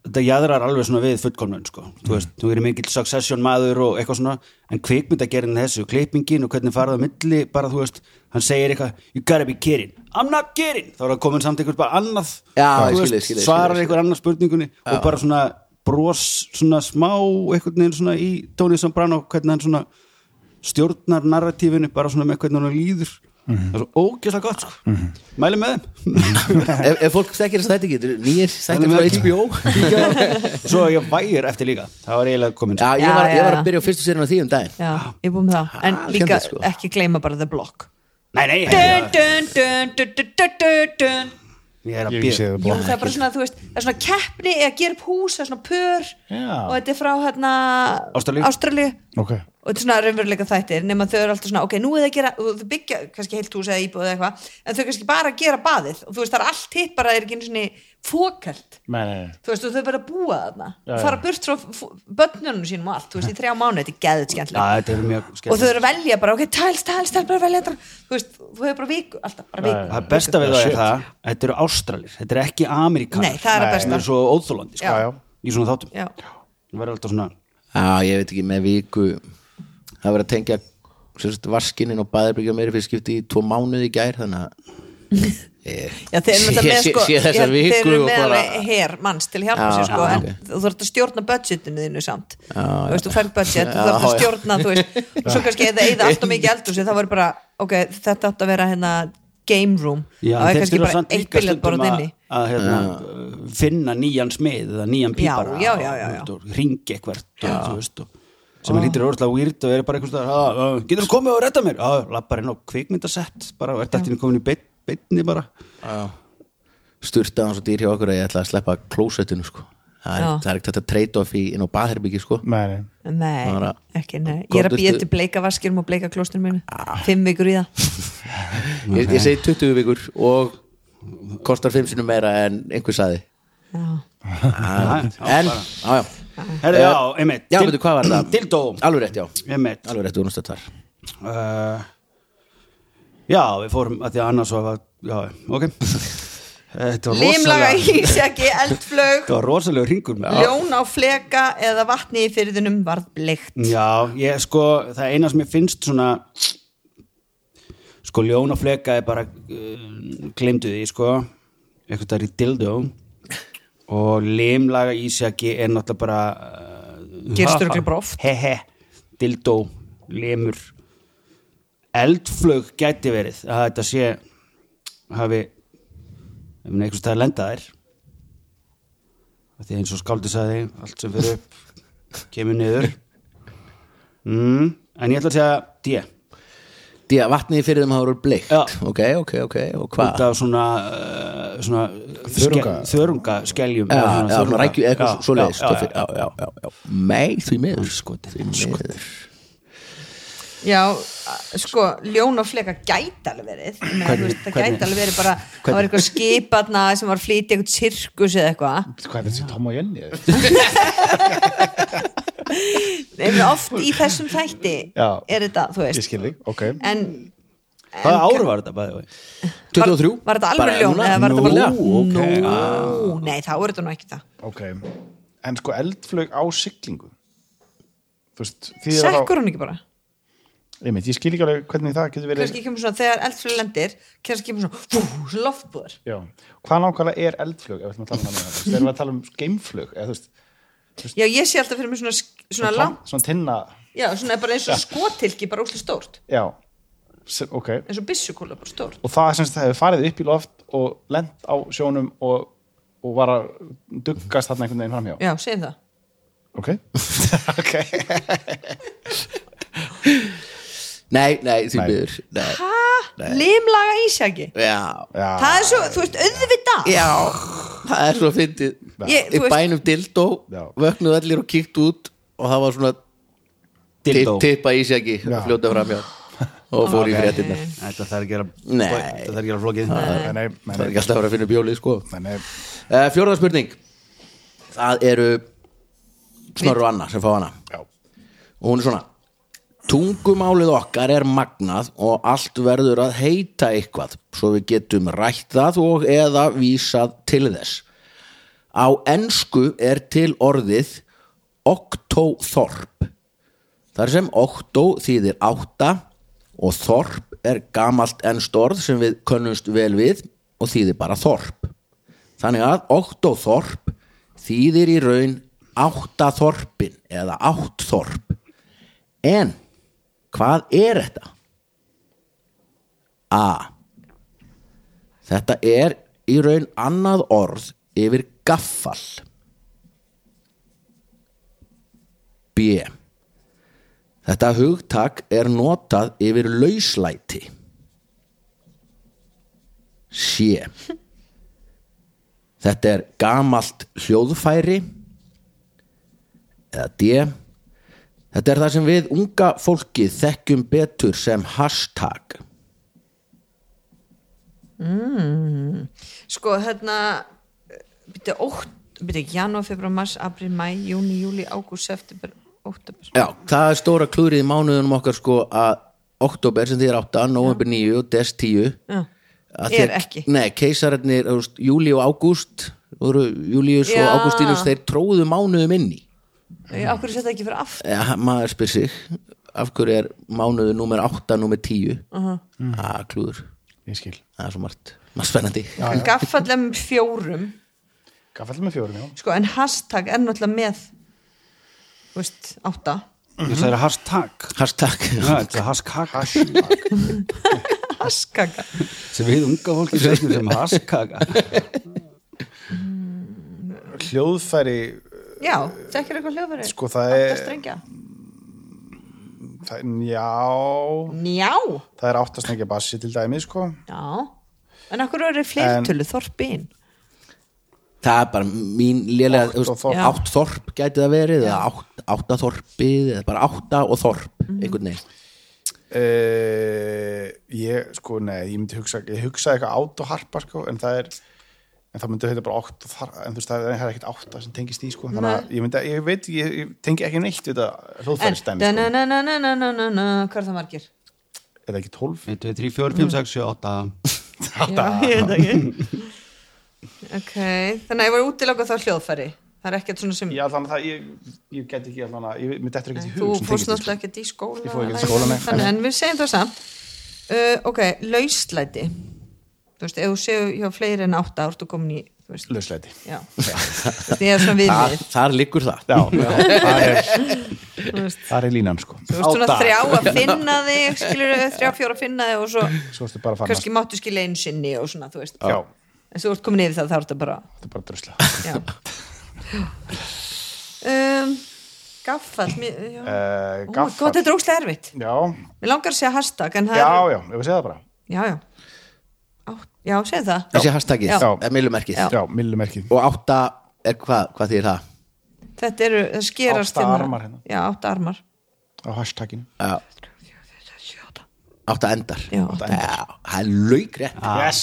þetta jaðrar alveg svona við fullkomnun sko. þú veist, þú er mikill succession maður og eitthvað svona, en kvikmyndagerinn þessu klippingin og hvernig faraðu milli bara þú veist, hann segir eitthvað you gotta be kidding, I'm not kidding. Þá er það komin samt einhvers bara annað ég svarar einhver annað spurningunni og bara svona bros svona smá einhvern veginn svona í Tony Soprano hvernig hann svona stjórnar narratífinu bara svona með hvernig hann líður það er svo ógeðslega gott sko. mæli með þeim. Ef, ef fólk þekkir þess að þetta getur nýjir Þannig frá HBO svo ég vægir eftir líka. Það var eiginlega komin já, ég var, ég var að byrja á fyrstu sérinu á því um daginn. Já, ég er búin með það. En Ah, líka skemmtilegt, sko. ekki gleyma bara The Block. Nei, nei, dun, dun, dun, ég er að Jú, það er bara svona, þú veist, það er svona keppni eða gera upp hús, það er svona pör Já. og þetta er frá hérna Ástralíu. Ástralíu. Ok, og þetta er svona raunveruleika þættir nema þau eru alltaf svona, ok, nú er það að gera og þau byggja kannski heilt hús eða íbúð eða eitthvað en þau kannski bara að gera baðið. Og þú veist, það er allt hitt bara, það er ekki einu svona fókalt nei, nei, nei. Þú veist, og þau verða að búa þarna. Og fara burt frá börnunum sínum og allt, þú veist, í þrjá mánu, þetta er geðið Já, skemmtilega þetta er mjög og þau eru að velja bara, ok, tæls, tæls, tæls, bara velja þetta. Þú veist, þú hefur bara viku, alltaf, bara viku. það besta við það er það þetta eru ástralir, þetta er ekki amerikanar Nei, það er að Nei. besta. Það er svo óþólandi sko, Já, já, í svona þáttum. Já. það verður alltaf svona já, ég veit ekki, með viku það verið að tengja sérst, vaskinin og baðarbyrgja ég, Já, þeir eru með sé- sko sé og með bara- her manns til að hjálpa Já, sér sko en ok. þú þarf að stjórna budgetinu þínu samt. Já, þú veist, þú færð budget, þú þarf að stjórna þú veist, og svo kannski eða eða allt og mikið eldur það voru bara, ok, þetta átt að vera hérna game room, Já, það er kannski bara eitt biljard bara stundum að, hérna, finna nýjan smið eða nýjan pípara Já, já, já, já. og, og ringi eitthvert og, þú veist, og, sem er lítur orðslega weird og er bara eitthvað stað, getur þú komið og redda mér? Já, lappar inn á kvikmyndasett bara og ert allir komið í beit, beitni bara. Sturtaði hann svo dýr hjá okkur að ég ætla að sleppa klósettinu sko. það er, það er ekki þetta trade-off í inn á baðherbyggi sko. nei, nei. Nei, Bara- ekki, nei. Ég er að býja til bleika vaskirum og bleika klóstur mínu Fimm vikur í það. Ég, ég segi 20 vikur og kostar 5 sinum meira en einhver saði Já, en, já, já. Herri, já, einmitt. já, veitu hvað var það? Dildó alveg rétt, já, Einmitt. Alveg rétt, þú náttúrulega þar uh, Já, við fórum að því að annars var Já, ok. Var Limlaga ísjaki, eldflög Þetta var rosalega ringur með Ljón á fleka eða vatni í fyrðunum varð bleikt. Já, ég sko, það eina sem ég finnst svona sko ljón og fleka er bara uh, glemdu því, sko. Eitthvað það er í dildó og limlaga ísjaki er náttúrulega bara uh, Gerist örugglega bara oft. he he, dildó, limur eldflög gæti verið að þetta sé hafi einhvers það lenda þær. Af því eins og skáldi sagði allt sem fyrir upp kemur niður. Mm, en ég ætla að segja D. Því að vatnið fyrir þeim hafa verið bleikt. Já. ok, ok, ok, og út hvað? af svona, uh, svona Þörunga. ske- þörunga. skeljum Já, eða já, svona rækju eitthvað svo leiðist já, já, já, já, já, mei, því miður. Andskotinn, því miður Já, sko, ljón og fleka gæti alveg verið það gæti alveg verið bara það var eitthvað skiparna sem var flytja eitthvað sirkus eða eitthvað Hvað er þetta Tom og Jenny? Nei, oft í þessum þætti Já. er þetta, þú veist skil þig, ok en, Hvaða ár var þetta bæði? 23 Var, var þetta alveg Bara ljón núna? eða var þetta bara Nú, ok. Nú, nei, þá er þetta nú ekki það ok en sko eldflög á siglingu þú veist því að Sekkur hún ekki bara einmitt, ég skil ekki alveg hvernig það getur verið kannski kemur svona, þegar eldflug lendir kannski kemur svona, loftbúðar hvað nákvæmlega er eldflög ef við ætlum að tala um það þegar við að tala um geimflög já, ég sé alltaf fyrir mig svona, svona svona, svona tinna. Já, svona bara eins og skotilki bara úslega stórt, já, ok. Eins og byssukúla bara stórt. Og það sem sagt hefur farið upp í loft og lent á sjónum og, og var að duggast þarna einhvern veginn framhjá. Já, segjum það. Ok, ok Nei, nei, því Nei. miður. Ha, limlaga ísjaki? Já. Já, það er svo, þú veist, auðvitað. Já, það er svo fyndið. Ég- bænum dildó Já. Vöknuðu allir og kíkt út Og það var svona Tippa í sig ekki Já. Fljóta framjá Og fór í fréttina Þetta þarf ekki að þarf að flókið. Nei, nei, nei, Það nei, ekki alltaf að vera að finna bjólið sko. Nei, nei. uh, Fjórða spurning. Það eru Snorru Anna sem fá hana. Já. Og hún er svona Tungumálið okkar er magnað og allt verður að heita eitthvað svo við getum rætt það og eða vísað til þess. Á ensku er til orðið októþorp. Þar sem októ þýðir átta og þorp er gamalt ennst orð sem við könnumst vel við og þýðir bara þorp. Þannig að októþorp þýðir í raun áttaþorpin eða áttþorp. En hvað er þetta? A. Þetta er í raun annað orð yfir gaffal. B. Þetta hugtak er notað yfir lauslæti. C. Þetta er gamalt hljóðfæri. Eða D. Þetta er það sem við unga fólkið þekkjum betur sem hashtag. sko, hérna byrju, ótt, byrju, janúar, februar, mars, april, mæ, júni, júli, ágúst, september, óttabur Já, það er stóra klúrið í mánuðunum okkar sko að oktober sem þýðir 8, november 9 og des 10 Já. Að Er ekki. Nei, keisararnir, júli og ágúst Július og Já. Ágústínus þeir tróðu mánuðum inn í af hverju setja ekki fyrir aftur? Ja, maður spyr sig af hverju er mánuðu númer 8, númer 10 uh -huh. að klúður. Ég skil. Það er svo margt, margt spennandi. En gaffallum fjórum. Gaffall með fjórum, já. Sko, en hashtag er náttúrulega með þú veist, átta. Ég sagði hashtag. Hashtag. Já, Þetta er hashtag. Haskaka sem við unga fólki sem haskaka Hljóðfæri, já, þekkir eitthvað hljóðveri sko það er, strengja? Það, já njá, Það er áttasnækja bassi til dæmi, sko. Já. En af hverju er fleirtölu þorpin það er bara mín lélega Átt átt þorp. Gæti það verið eða átt, átta þorpið eða bara átta og þorp einhvern veginn. Uh, Ég, sko, nei, ég myndi hugsa Ég hugsaði eitthvað átt og harpa, sko En það er, en það myndi heita bara átt og þar En þú veist, það er, er ekkert átta sem tengist í, sko. Þannig að ég myndi, ég veit, ég, ég tengi ekki neitt við þetta en, hljóðfæristæmi, sko. Na-na-na-na-na-na-na hvað er það margir? Er það ekki tólf? 1, 2, 3, 4, 5, 6, 7, 8 já, ég veit ekki. Ok, þannig að ég var útiloka þá hljóðfæri. Það er ekkert svona sem Já, þannig að það, ég, ég get ekki allan að, ég myndi eftir ekki í þú hug sem fórst náttúrulega ekkert í skóla Ég fór ekkert í skóla, en við segjum það samt. Uh, ok, lauslæti þú veist, ef þú séu hjá fleiri en átta ár þú komin í, þú Lausleiti Þú þar, þar liggur það. Já, já, það er, þú það er línan, sko. Þú veist svona Átta. þrjá að finna þig skilur þrjá fjóra að finna þig og svo Svo kannski máttu skilja einu sinni og svona, þú veist. Já, en svo ert komin yfir það þá er þetta bara þetta er bara drusla. Um, gaffall mér, já. uh, Gaffall god, þetta er óslega erfitt. Já, mér langar að segja hashtag en það já, er, já, ég vil segja það bara. Já, já já, segðu það. Þessi hashtagið, Já. er millumerkið Já. Já, millumerkið og átta er hvað, hvað þýr það? þetta eru, það skerast Átta hérna. armar hérna. já, átta armar. Á hashtaginu. Já, átta endar. Já. Átta endar. það er laugrétt Yes.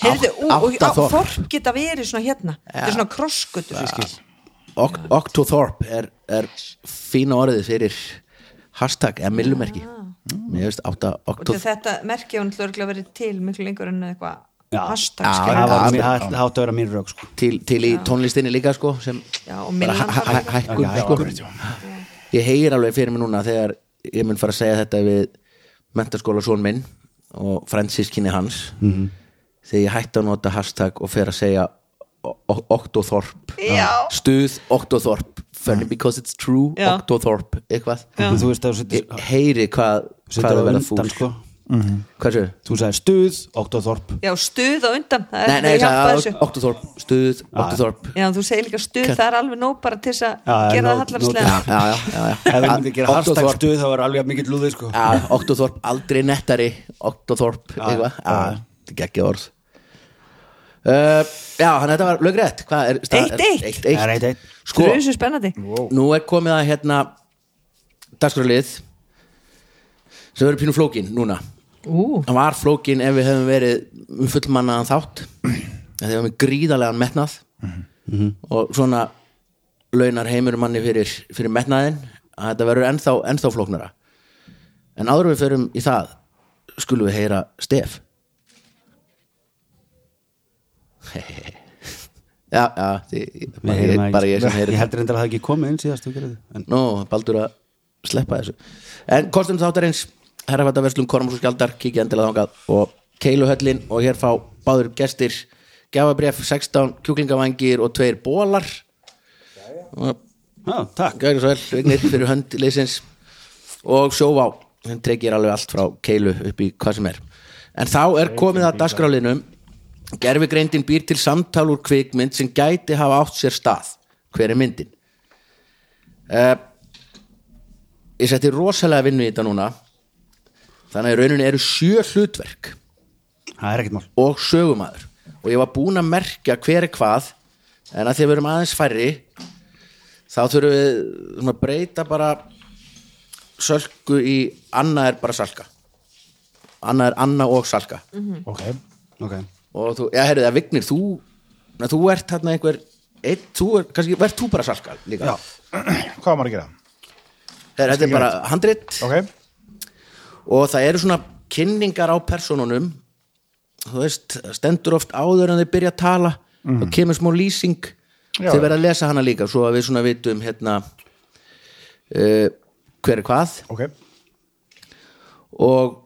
Heyrðu, ú, og átta á, þorp. þorp geta verið svona hérna. Þetta er svona krosskutur Oct- Octothorpe er, er fína orðið fyrir hashtag eða millumerki mér veist 8 og til oktober þetta merki hún hlurglega verið til miklu lengur en eitthvað hashtag það átti að vera mín rauk sko. til, til í tónlistinni líka sko sem Já, hækkun Já, sko. akkurat, já. ég heyr alveg fyrir mig núna þegar ég mun fara að segja þetta við mentaskóla són minn og fransískinni hans Mhm. þegar ég hætti að nota hashtag og fer að segja o- o- Oktoþorp Já. stuð Oktoþorp funny because it's true Já. Oktoþorp eitthvað. Að heyri hvað setur hvað á er verið undan fúl. sko. hvað séu? þú sagði stuð, Oktoþorp Já, stuð á undan. Það er- Nei, nei, það. Oktoþorp stuð Oktoþorp Já, þú segir líka stuð, það er alveg nóg bara til þess að gera það hallarslega já, já, já, já. ef þú myndir gera hashtag stuð þá var alveg mikill lúði sko. Já, Oktoþorp, aldrei nettari Oktoþorp, eitthvað. þetta er geggja orð uh, Já, þannig að þetta var lögrætt Hvað stað- Eitt, eitt. eitt, Það eitt, eitt. Sko, Það er þessu spennandi. Nú er komið að hérna dagskrálið sem verður pínu flókin núna. Ú, Það var flókin ef við hefum verið um fullmannaðan þátt. Þegar við hefum gríðarlegan metnað. Og svona launar heimur manni fyrir, fyrir metnaðin að þetta verður ennþá, ennþá flóknara. En áður við förum í það skulum við heyra stef já, já því, bara, ég, það bara ég sem heyri ég heldur endur að það ekki komið inn síðast Nú, baldur að sleppa þessu. En kostum þáttarins Herrafættaverslum, Kormús og Skjaldar Kikið endilega þangað og Keiluhöllin og hér fá báður gestir. Gjafabref, 16 kjúklingavangir og tveir bólar og Já, takk. Gæri svo vel, vignir fyrir hönd leysins og sjóvá hann trekir alveg allt frá Keilu upp í hvað sem er. En þá er komið að dagskrálinum gerfigreindin býr til samtal úr kvikmynd sem gæti hafa átt sér stað. Hver er myndin? Uh, ég setti rosalega vinnu í þetta núna. Þannig að rauninni eru sjö hlutverk. Það er og sögumæður og ég var búinn að merkja hver er hvað en að því að við erum aðeins færri þá þurfum við að breyta bara sölku í Anna er bara salka. Anna er Anna og salka. Ok, ok og þú, já heyrðu það Vignir, þú na, þú ert hérna einhver eitt, þú er, kannski, verð þú bara salka líka? Já. Hvað var að gera? Heyrðu, þetta er bara handrit. Ok, og það eru svona kynningar á personunum þú veist, stendur oft áður en þeir byrja að tala. Og kemur smá lýsing. Já. þeir verða að lesa hana líka svo að við svona vitum hérna uh, hver er hvað. Ok. Og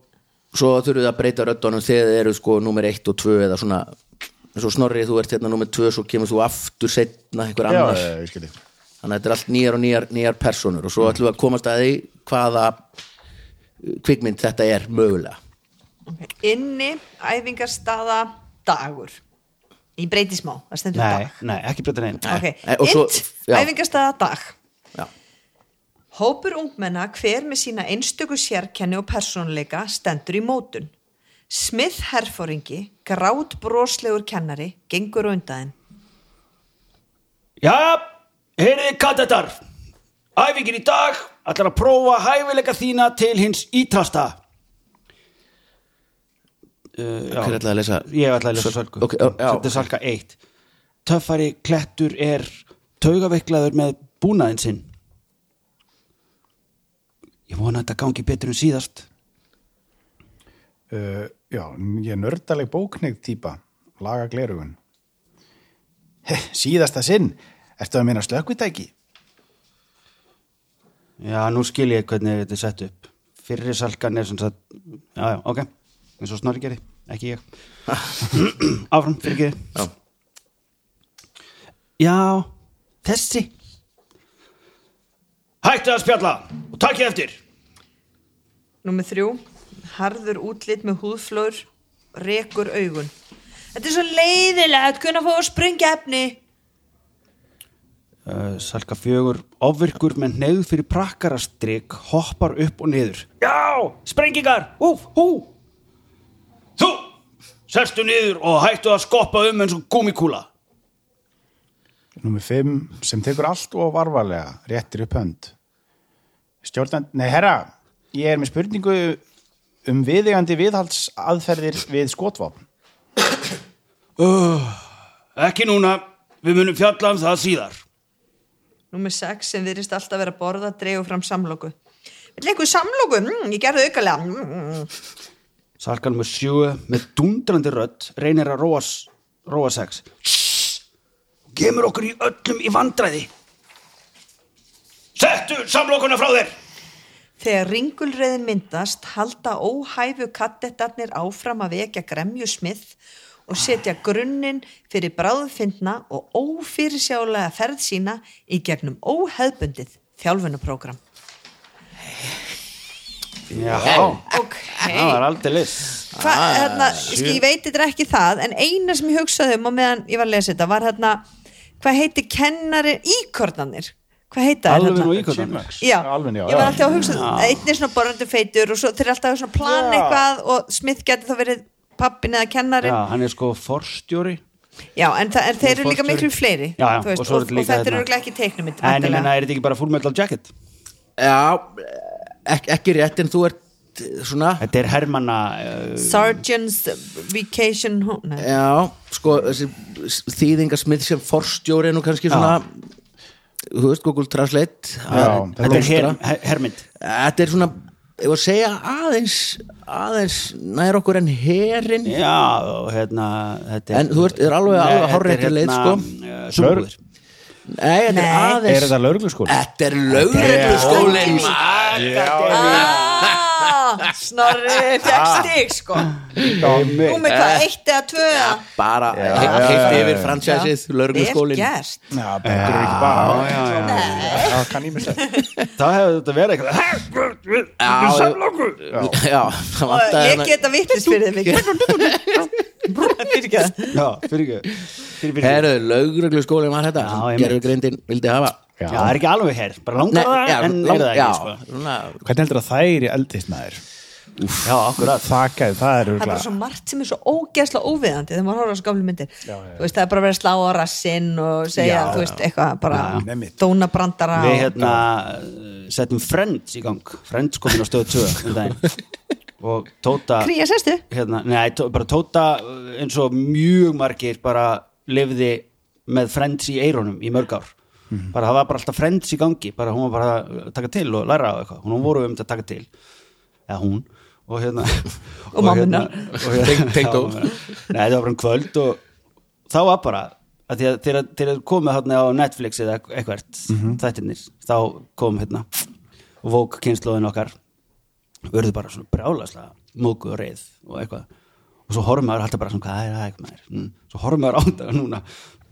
svo þurfum við að breyta röddunum þegar þeir eru sko nummer 1 og 2 eða svona eins og snorrið þú ert hérna nummer 2 svo kemur þú aftur setna einhver já, annar. ég skilji þannig að þetta er allt nýjar og nýjar, nýjar personur og svo ætlum við að komast að því hvaða uh, kvikmynd þetta er mögulega. Inni, æfingarstaða, dagur. Í breyti smá, það stendur nei, dag nei, ekki breyta neinn Ok, Nei, og svo- int, já. æfingarstaða, dag. Já. Hópur ungmenna hver með sína einstöku sérkenni og persónuleika stendur í mótun. Smith herfóringi, grát broslegur kennari, gengur á undaðin. Já, heyriði kattetar Æfingin í dag ætlar að prófa hæfileika þína til hins ítrasta uh, já. hver ætlaði að lesa Ég ætla að lesa Sölku. sölku Ok, já, já. Þetta er salka 1 Töffari klettur er taugaveiklaður með búnaðin sinn Ég vona að þetta gangi betur en síðast. Uh, já, ég er nördaleg bóknegð típa laga glerugun síðasta sinn ertu að meina slökkvitæki? Já, nú skil ég hvernig þetta er sett upp. Fyrri salkan er sem sagt Já, já, ok, eins og snorri geri Ekki ég. Áfram, fyrir ekki. Já. Já, þessi. Hættu að spjalla og takkið eftir Númer þrjú, harður útlit með húðflór, rekur augun. Þetta er svo leiðilegt, hvernig að fá að springa efni? uh, Salka fjögur. Ofvirkur með neyð fyrir prakkarastrik Hoppar upp og niður. Já, sprengingar, hú, hú! Þú, sestu niður og hættu að skoppa um eins og gúmikúla Númer 5 sem tekur allt og varvarlega réttir upp hönd. Stjórnand, nei herra ég er með spurningu um viðegandi viðhaldsaðferðir við skotvapn Ekki núna, við munum fjalla um það síðar Númer sex sem virðist alltaf vera að borða, dreigur fram samlóku. Vill einhver samlóku? Mm, ég gerði aukalega mm, mm. Salkan með sjö með dundrandi rödd reynir að róa, sex kemur okkur í öllum í vandræði Settu samlokuna frá þér Þegar ringulreiðin myndast halda óhæfu kattettarnir áfram að vekja gremju smið og setja grunninn fyrir bráðfindna og ófyrirsjálega ferð sína í gegnum óheðbundið þjálfunaprógram. Já, Ok, það var aldrei list. Hva, hérna, sko, ég veit þetta ekki það en eina sem ég hugsaði um og meðan ég var að lesa þetta var hérna hvað heitir kennari íkornanir hvað heita þær Alvin hérna? og Chipmunks. Já, Alvin, já, ég var alltaf að hugsa einn er svona borðandi feitur og svo þeir eru alltaf að svona plana Já. eitthvað og Smith geti þá verið pappin eða kennarin Já, hann er sko forstjóri Já, en, það, en þeir eru líka miklu fleiri Já, já, þú veist, og og, svo og, þetta hérna- eru örugglega ekki teiknum En ég menna, er þetta ekki bara full metal jacket? Já, ek, ekki rétt en þú ert eh, svona Þetta er hermanna uh, Sergeant's Vacation Home. Já, sko, þessi þýðingasmið sem forstjóri er nú kannski svona þú veist, Google Translate Já, að Þetta er her, her, hermynd Þetta er svona, ég var að segja aðeins aðeins nær okkur en herin Já, og hérna þetta En þú ert- er alveg- alveg þetta er leið, sko. uh, Sumbúðir Nei, þetta Nei. er aðeins Er þetta laurugluskóli? Þetta er lögregluskólinn ah, Snorri fekk stig sko. Nú með hvað, eitt eða tvö bara Já, já, já, yfir já. fransæsið Vel lögregluskólinn. gert. Já, er ekki bara. Já, já, já. Það kann ég mér sett Það hefur þetta verið eitthvað. Já, Samloku Já, það Og vantaði ég hérna- geta vittist fyrir þig Fyrir ekki Já, fyrir ekki Fyrir fyrir Herðu, lögregluskólinn var þetta. Já, sem einmitt. gerfugreindin vildi hafa Já, það er ekki alveg hér Bara langar það já, en lang- er það já, ekki sko. svona, Hvernig heldur að það er í eldist maður? Já, akkurat. Það gæði, það er Það er bara svo margt sem er svo ógeðslega óviðandi þegar maður horfður á svo gamlu myndir. Þú veist, það er bara að vera að slá á rassinn og segja, Já, þú veist, eitthvað bara Já, einmitt. dónabrandara Við hérna uh, settum Friends í gang. Friends komin á stöðu 2 um daginn. Og Tóta Kría, sestu? hérna, nei, tó, bara Tóta uh, eins og mjög margir bara lifði með Friends í eironum í mörg ár bara það var bara alltaf Friends í gangi bara hún var bara að taka til og læra á eitthvað. Hún voru um þetta að taka til. Eða hún. Og hérna Og og hérna, nei, það var bara um kvöld og þá var bara að því að þegar þeir komið hérna á Netflix eða eitthvað þættirnir, þá kom hérna og vók kynnslóðin okkar. Verður bara svona brjálaslega móku og reið og eitthvað. Og svo horfum maður alltaf bara svona, hvað er það eitthvað maður? Mm. svo horfum maður á þetta núna.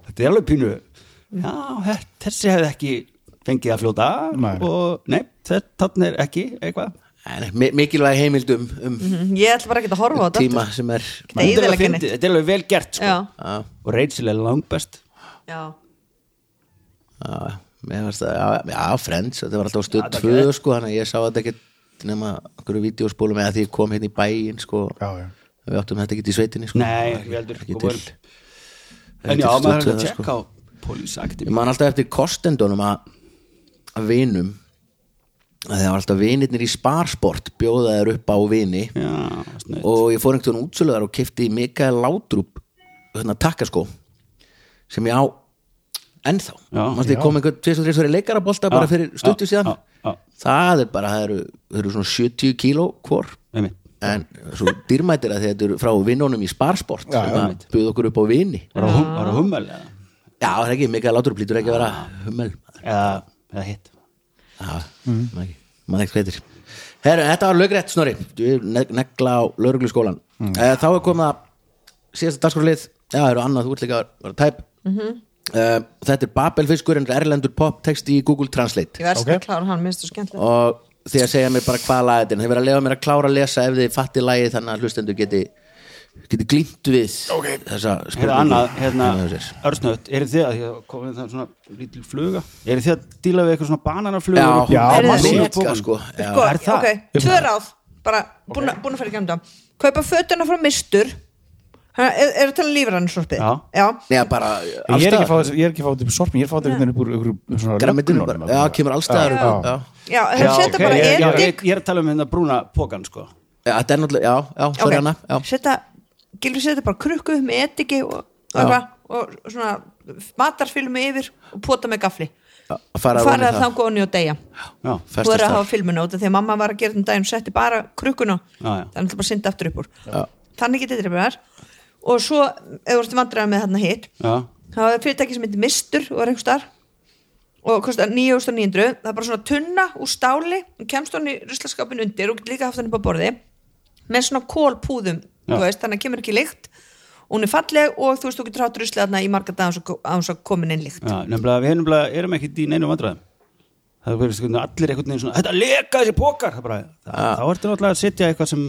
Þetta er alveg pínu já, þessi hefði ekki fengið að fljóta Nei. og nei, þetta er ekki eitthvað. Mikilvæg heimild um, um Mhm, Ég ætla bara ekki að horfa á þetta tíma sem er Þetta þetta er alveg vel gert sko. Já, Já, og Rachel er langbest. Já. Já, varst það, já, já, Friends þetta var alltaf stöð Já, þetta 2 var sko, þannig að ég sá þetta ekki nema okkur vídeospólum eða því ég kom hérna í bæinn sko, Já, já. Við áttum þetta ekki í sveitinni sko, nei, við heldur ekki sko, til en já, maður Stöð að 2, tjekka á Police Ég Academy man alltaf eftir kostendunum að að vinum að það var alltaf vinirnir í sparsport bjóða þær upp á vini. Já, snuð og ég fór einhvern útsöluðar og kefti Mikael Látrúp hérna, takkaskó sem ég á ennþá. Já, Manstu, ég kom einhvern 23 fyrir leikarabolta bara fyrir stuttu síðan. já, já, það er bara, það eru, það eru svona 70 kíló hvor. Einmitt. En svo dýrmætir að þetta eru frá vinnunum í sparsport Já, sem að buð okkur upp á vini. Var það hum, var það hummel eða, já, það er ekki, Mikael Látrúp lítur ekki að vera hummel. Eða, eða hitt. Já, maður ekki, maður ekki hvað heitir. Herru, þetta var Við ne negla á laurugluskólan mm. Þá er komið að síðasta dagskrálið Já, það eru annað, þú ert líka að vera tæp. Mm Þetta er Babelfiskurinn Erlendur pop texti í Google Translate. Ég verðst Ok. að klára hann, minnst þú skemmtilega Og því að segja mér bara hvað lagið þetta er. Þið verða að lefa mér að klára að lesa ef þið fatti lagið Þannig að hlustendur geti, geti glýmt við okay. Þessa annað, hérna, örsnött, eru þið að, því að komið það svona lítil fluga, eru þið að díla við eitthvað svona bananafluga? Já, Já, hún maður er sér mega, sko Já. Sko, er það? ok, tvö ráð bara búin að fara í gamla Kaupa fötuna frá mistur Er er það til að lífa hann sorpið? Já. Já, Já, bara Ég er ekki að fá þessi- ég er ekki að fá þetta upp sorpin Ég er að fá þetta einhvern veginn upp úr svona lögnunum já, kemur allstaðar Já. já. já, það Já, ég, er að tala um hérna brúna pókan, sko. Já, þetta er náttúrulega, já, já, já. setja, Gilvi setja bara krukku með ediki og, og, og svona matarfilmi yfir og pota með gafli að og fara það. þangu onni og deyja þú Festast er að hafa filmuna út að mamma var að gera þetta um daginn og setti bara krukkuna. Já, já. það bara synda aftur upp úr. Já. þannig getið þetta bara og svo, ef þú ert vandræða með þarna hitt það var fyrirtæki sem heitir Mistur og var einhver starf og kostar 9.900 það er bara svona tunna úr stáli og kemst hann í ruslaskapin undir og líka haft hann upp á borði með svona kólpúðum veist, þannig að kemur ekki lykt. Hún er falleg og þú veist, þú getur ruslið þarna í marga dag á þess að komin inn lykt. Við nefnilega erum ekki í neinu vandræðum. Það verður sko allir einhvern veginn svona þetta leka þessi pókar það bara, það, þá ertu náttúrulega að setja eitthvað sem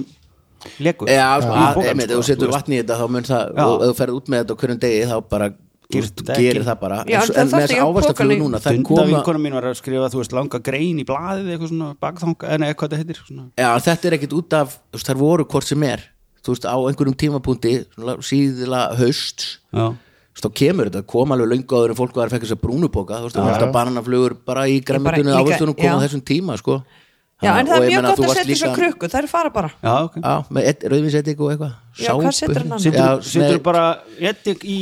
lekur. Já, sko, einmitt, ef þú sko, setur veist. vatn í þetta þá mun það, Já. og ef þú ferð út með þetta á hverjum degi þá bara gerir það bara. Já, en, en með þess í- núna það Dunda koma, vinkona mín var að skrifa þú veist langa grein í blaðið eitthvað svona bakþanga en eitthvað þetta heitir svona. já, þetta er ekkit út af þú veist, þar voru hvort sem er þú veist, á einhverjum tímapunkti síðla haust já, þá kemur þetta, kom alveg löngu áður en fólk var að fekka þess að brúnupóka, þú veist, það var alltaf bananaflugur bara í græmmetunni líka- ávastunum koma á já. þessum tíma, sko. Já, en það er ég mjög meina, gott þú að varst setja þessu líka- krukku, það er fara bara. Já, ok. Já, með rauðvinsetik og eitthvað Já, hvað setur hann setur, bara edik í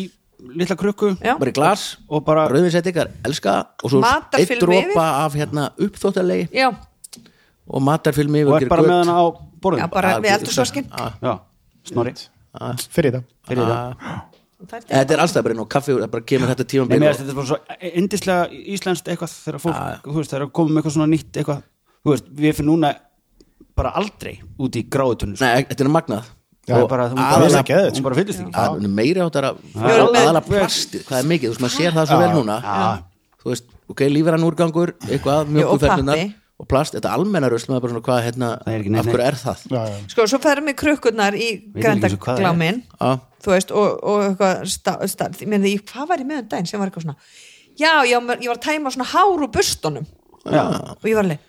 litla krukku Já. bara í glas og bara rauðvinsetikar, elska og svo eitt dropa af hérna uppþóttalegi Já, og matarfilmi og er bara með hana á borðinu? Já bara við eldursvaskin ah, já, snorri fyrir þetta fyrir það ah. Þetta er alltaf bara inn á kaffi og það bara kemur þetta tíma Nei, mér finnst þetta er bara svo indislega íslenskt eitthvað þegar fólk, Já, já. þú veist, þegar komum eitthvað svona nýtt eitthvað, þú veist, við fyrir núna bara aldrei út í gráðutunni sko. Nei, þetta er magnað Já, Og bara, hún aðalega- bara, geðveikt, hún bara fyllist ekki að- meiri áttar að Já. aðalega plastið, hvað er mikið, þú veist, maður sér það svo vel núna Já. þú veist, ok, lífrann úrgangur eitthvað, og mjölkuferðunar pappi. Og plast, þetta almenna rusl, maður bara svona, hvað, hérna er af hverju er það? já, já. Sko, svo ferum við krukkurnar í Já, þú veist, og, og eitthvað ég meina, ég, hvað var ég með um daginn sem var eitthvað svona? Já, já, ég var að tæma svona hár úr bustunum. Já. og ég var alveg,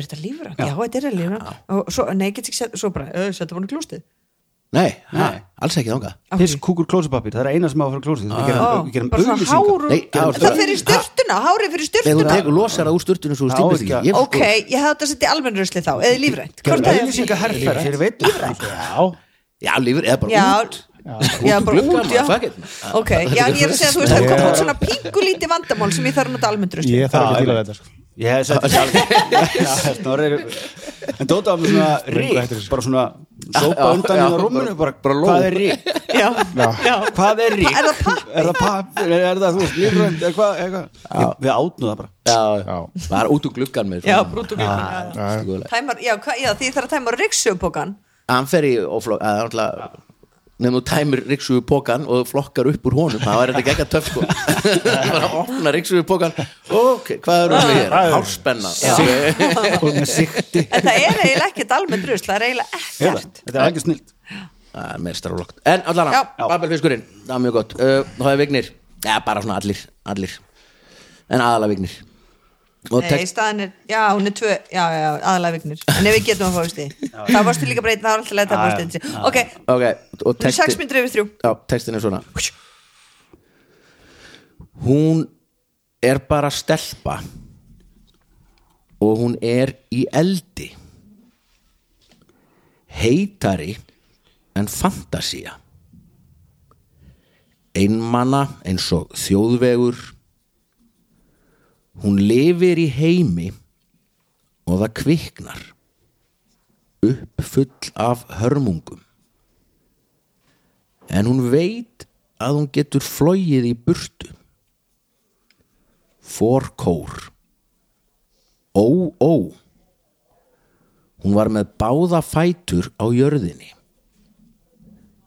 er þetta lífrand? Já, þetta er lífrand og svo, nei, ég get ekki sett, svo bara, "Ö, setja búin í klústið nei, Nei. alls ekki Piss, hverju? kúkur, klósupapir, það er eina sem á að fara klósið við gerum, já, það fyrir styrtuna, hárið fyrir þú styrtuna tekur losar það úr sturtunum svo þú stípist ekki að- ok, ég hefði þetta að setja almenn rusli þá, eða lífrænt. Er auglýsingaherferð fyrir veit já. Já, lífur, eða bara já, út. Já, bara um út, já. it. ok, já, ég er að segja, þú veist, það kom út svona pingulíti vandamál sem ég þarf að nota almenn rusli ég þarf ekki að er- en Dóta var með svona rík bara svona sópa undan í rúminu bara, bara hvað er rík já, já, hvað er rík Er það pappír? er það pappir er það þú veist Ég- við átnum það bara. Já, Já. það er út úr gluggan með já, svona- brútu gluggan Já, því þarf að tæma ryggsjöfpokan hann fer í oflokk eða náttúrulega nefnum þú tæmir riksugu pókan og flokkar upp úr honum. Það var þetta ekki ekki töff sko. Bara að opna riksugu pókan ok, hvað er um hér, hárspenna það er eiginlega ekkert almenn rusl það er eiginlega ekkert. Þetta er ekki snilt það er en allan Já. að, babelfiskurinn, það er mjög gott. Uh, það er vignir, já bara svona allir allir, en aðalega vignir Nei, text, staðan er, já, hún er tvö Já, já, aðalega vignir. En ef við getum að fá veisti Það varstu líka breytin, það var alltaf leið að fá veisti Ok, ok, og hún sex texti myndir yfir þrjú. Já, textin er svona. Hún er bara stelpa. Og hún er í eldi. Heitari en fantasía. Einmanna eins og þjóðvegur hún lifir í heimi og það kviknar uppfull af hörmungum. En hún veit að hún getur flogið í burtu. Fórkór ó ó. Hún var með báða fætur á jörðinni.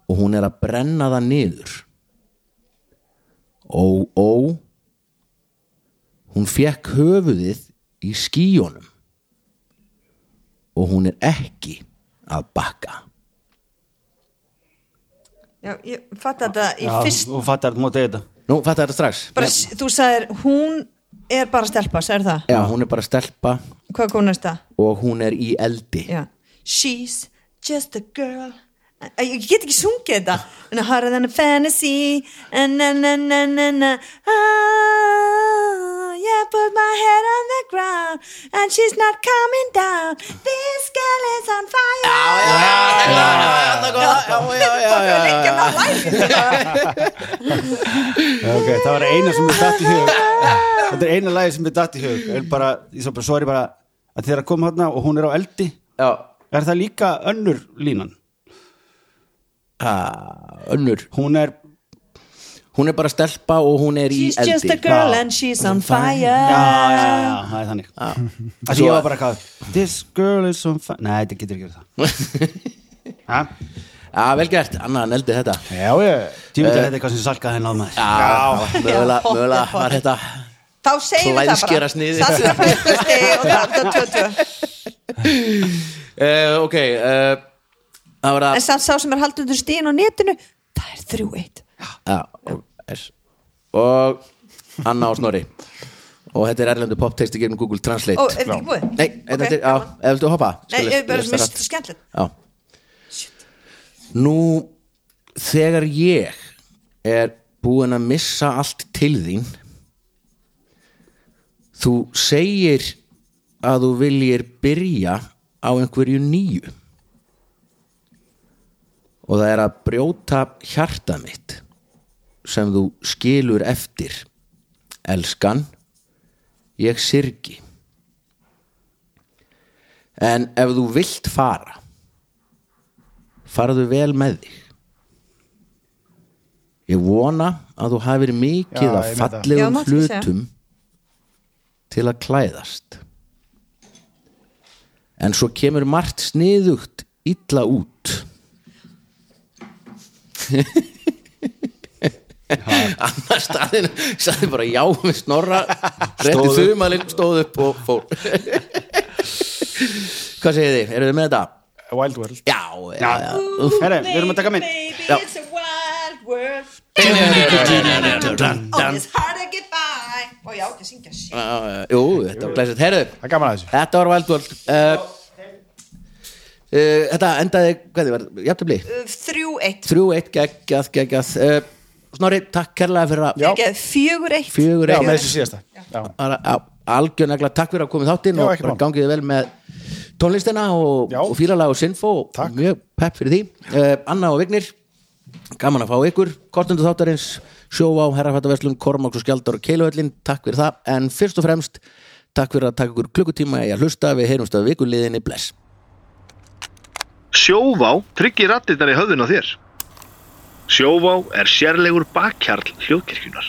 Og hún er að brenna það niður. Ó ó hún fekk höfuðið í skíjónum og hún er ekki að bakka. Já, ég fatt þetta í Já, fyrst þú fattar þetta mótið þetta. Nú, fattar þetta strax? bara, Þú sagðir, hún er bara stelpa, sagðir það? Já, hún er bara stelpa. Hvað kom næsta? og hún er í eldi. Já. She's just a girl. Æ, Ég get ekki sungið þetta. And harder than a fantasy. And na na na na na. Ah, Yeah, put my head on the ground And she's not coming down This girl is on fire Já, já, já, já, já, já. ok, það var eina sem við dætt í hug þetta er eina lagi sem er datt í hug er bara, ég svo bara, sorry bara að þegar að koma hérna og hún er á eldi Já, er það líka önnur línan uh, önnur hún er, Hún er bara stelpa og hún er í She's eldi. just a girl Já. and she's on fire. Já, já, já, það er þannig. Að ég var bara hvað this girl is on fire, nei, þetta getur ekki verið það? Já, vel gert, Anna neldi þetta. Já, ég Djúvill er þetta eitthvað sem salkaði henni á maður Já, mögulega, mögulega var þetta Þá segjum við það bara. Það sem er fyrstusti og það er 22 uh, Ok, uh, það var En að samt sá sem er haldið undir stíðin á netinu Það er 3-1 Já, yes. og Anna og Snorri. Og þetta er erlendu poptexti gegnum Google Translate. Ó, er þetta ekki búið? Nei, þetta Ok, er, já, ef viltu hoppa Nei, ég er bara mist skemmtilegt Já. Nú þegar ég er búin að missa allt til þín þú segir að þú viljir byrja á einhverju nýju. Og það er að brjóta hjarta mitt sem þú skilur eftir. Elskan ég syrgi. En ef þú vilt fara farðu vel með þig. Ég vona að þú hafir mikið Já, af. Já, fallegum segja. hlutum til að klæðast. En svo kemur margt sniðugt illa út annar staðin sagði bara já með snorra. Rétti þumalinn, stóð upp og fór. Hvað segir þið, eru þið með þetta? Wild World. Já, já, já. Herre, við erum að taka mynd. Baby, Já. it's a wild world. Oh, it's hard to get by. Og já, ekki að syngja shit. Jú, þetta var glæsett Herðu, Það er gaman að þessu. þetta var Wild World. Uh, uh, Þetta endaði, hvað þið var, jafnabli Uh, 3-1 Þrjú eitt geggjað, geggjað. Uh, Snorri, takk kærlega fyrir að Já. Ekki, Fjögur eitt Fjögur Já, eitt með þessu síðasta Já, Algjörnegla, takk fyrir að koma í þáttinn Já, og ekki bara mál. gangið þið vel með tónlistina og, Já. og fílalag og sinfo og Takk. mjög pepp fyrir því uh, Anna og Vignir, gaman að fá ykkur kortundu þáttarins, sjóvá herrafættaverslun, Kormáks og Skjaldar og Keiluöllin takk fyrir það, en fyrst og fremst takk fyrir að taka ykkur klukkutíma í að hlusta við heyrumst að vikuliðinni bless Sjóvá tryggir rattirnar í höfðun á þér. Sjóvá er sérlegur bakkjarl hljóðkirkjunar.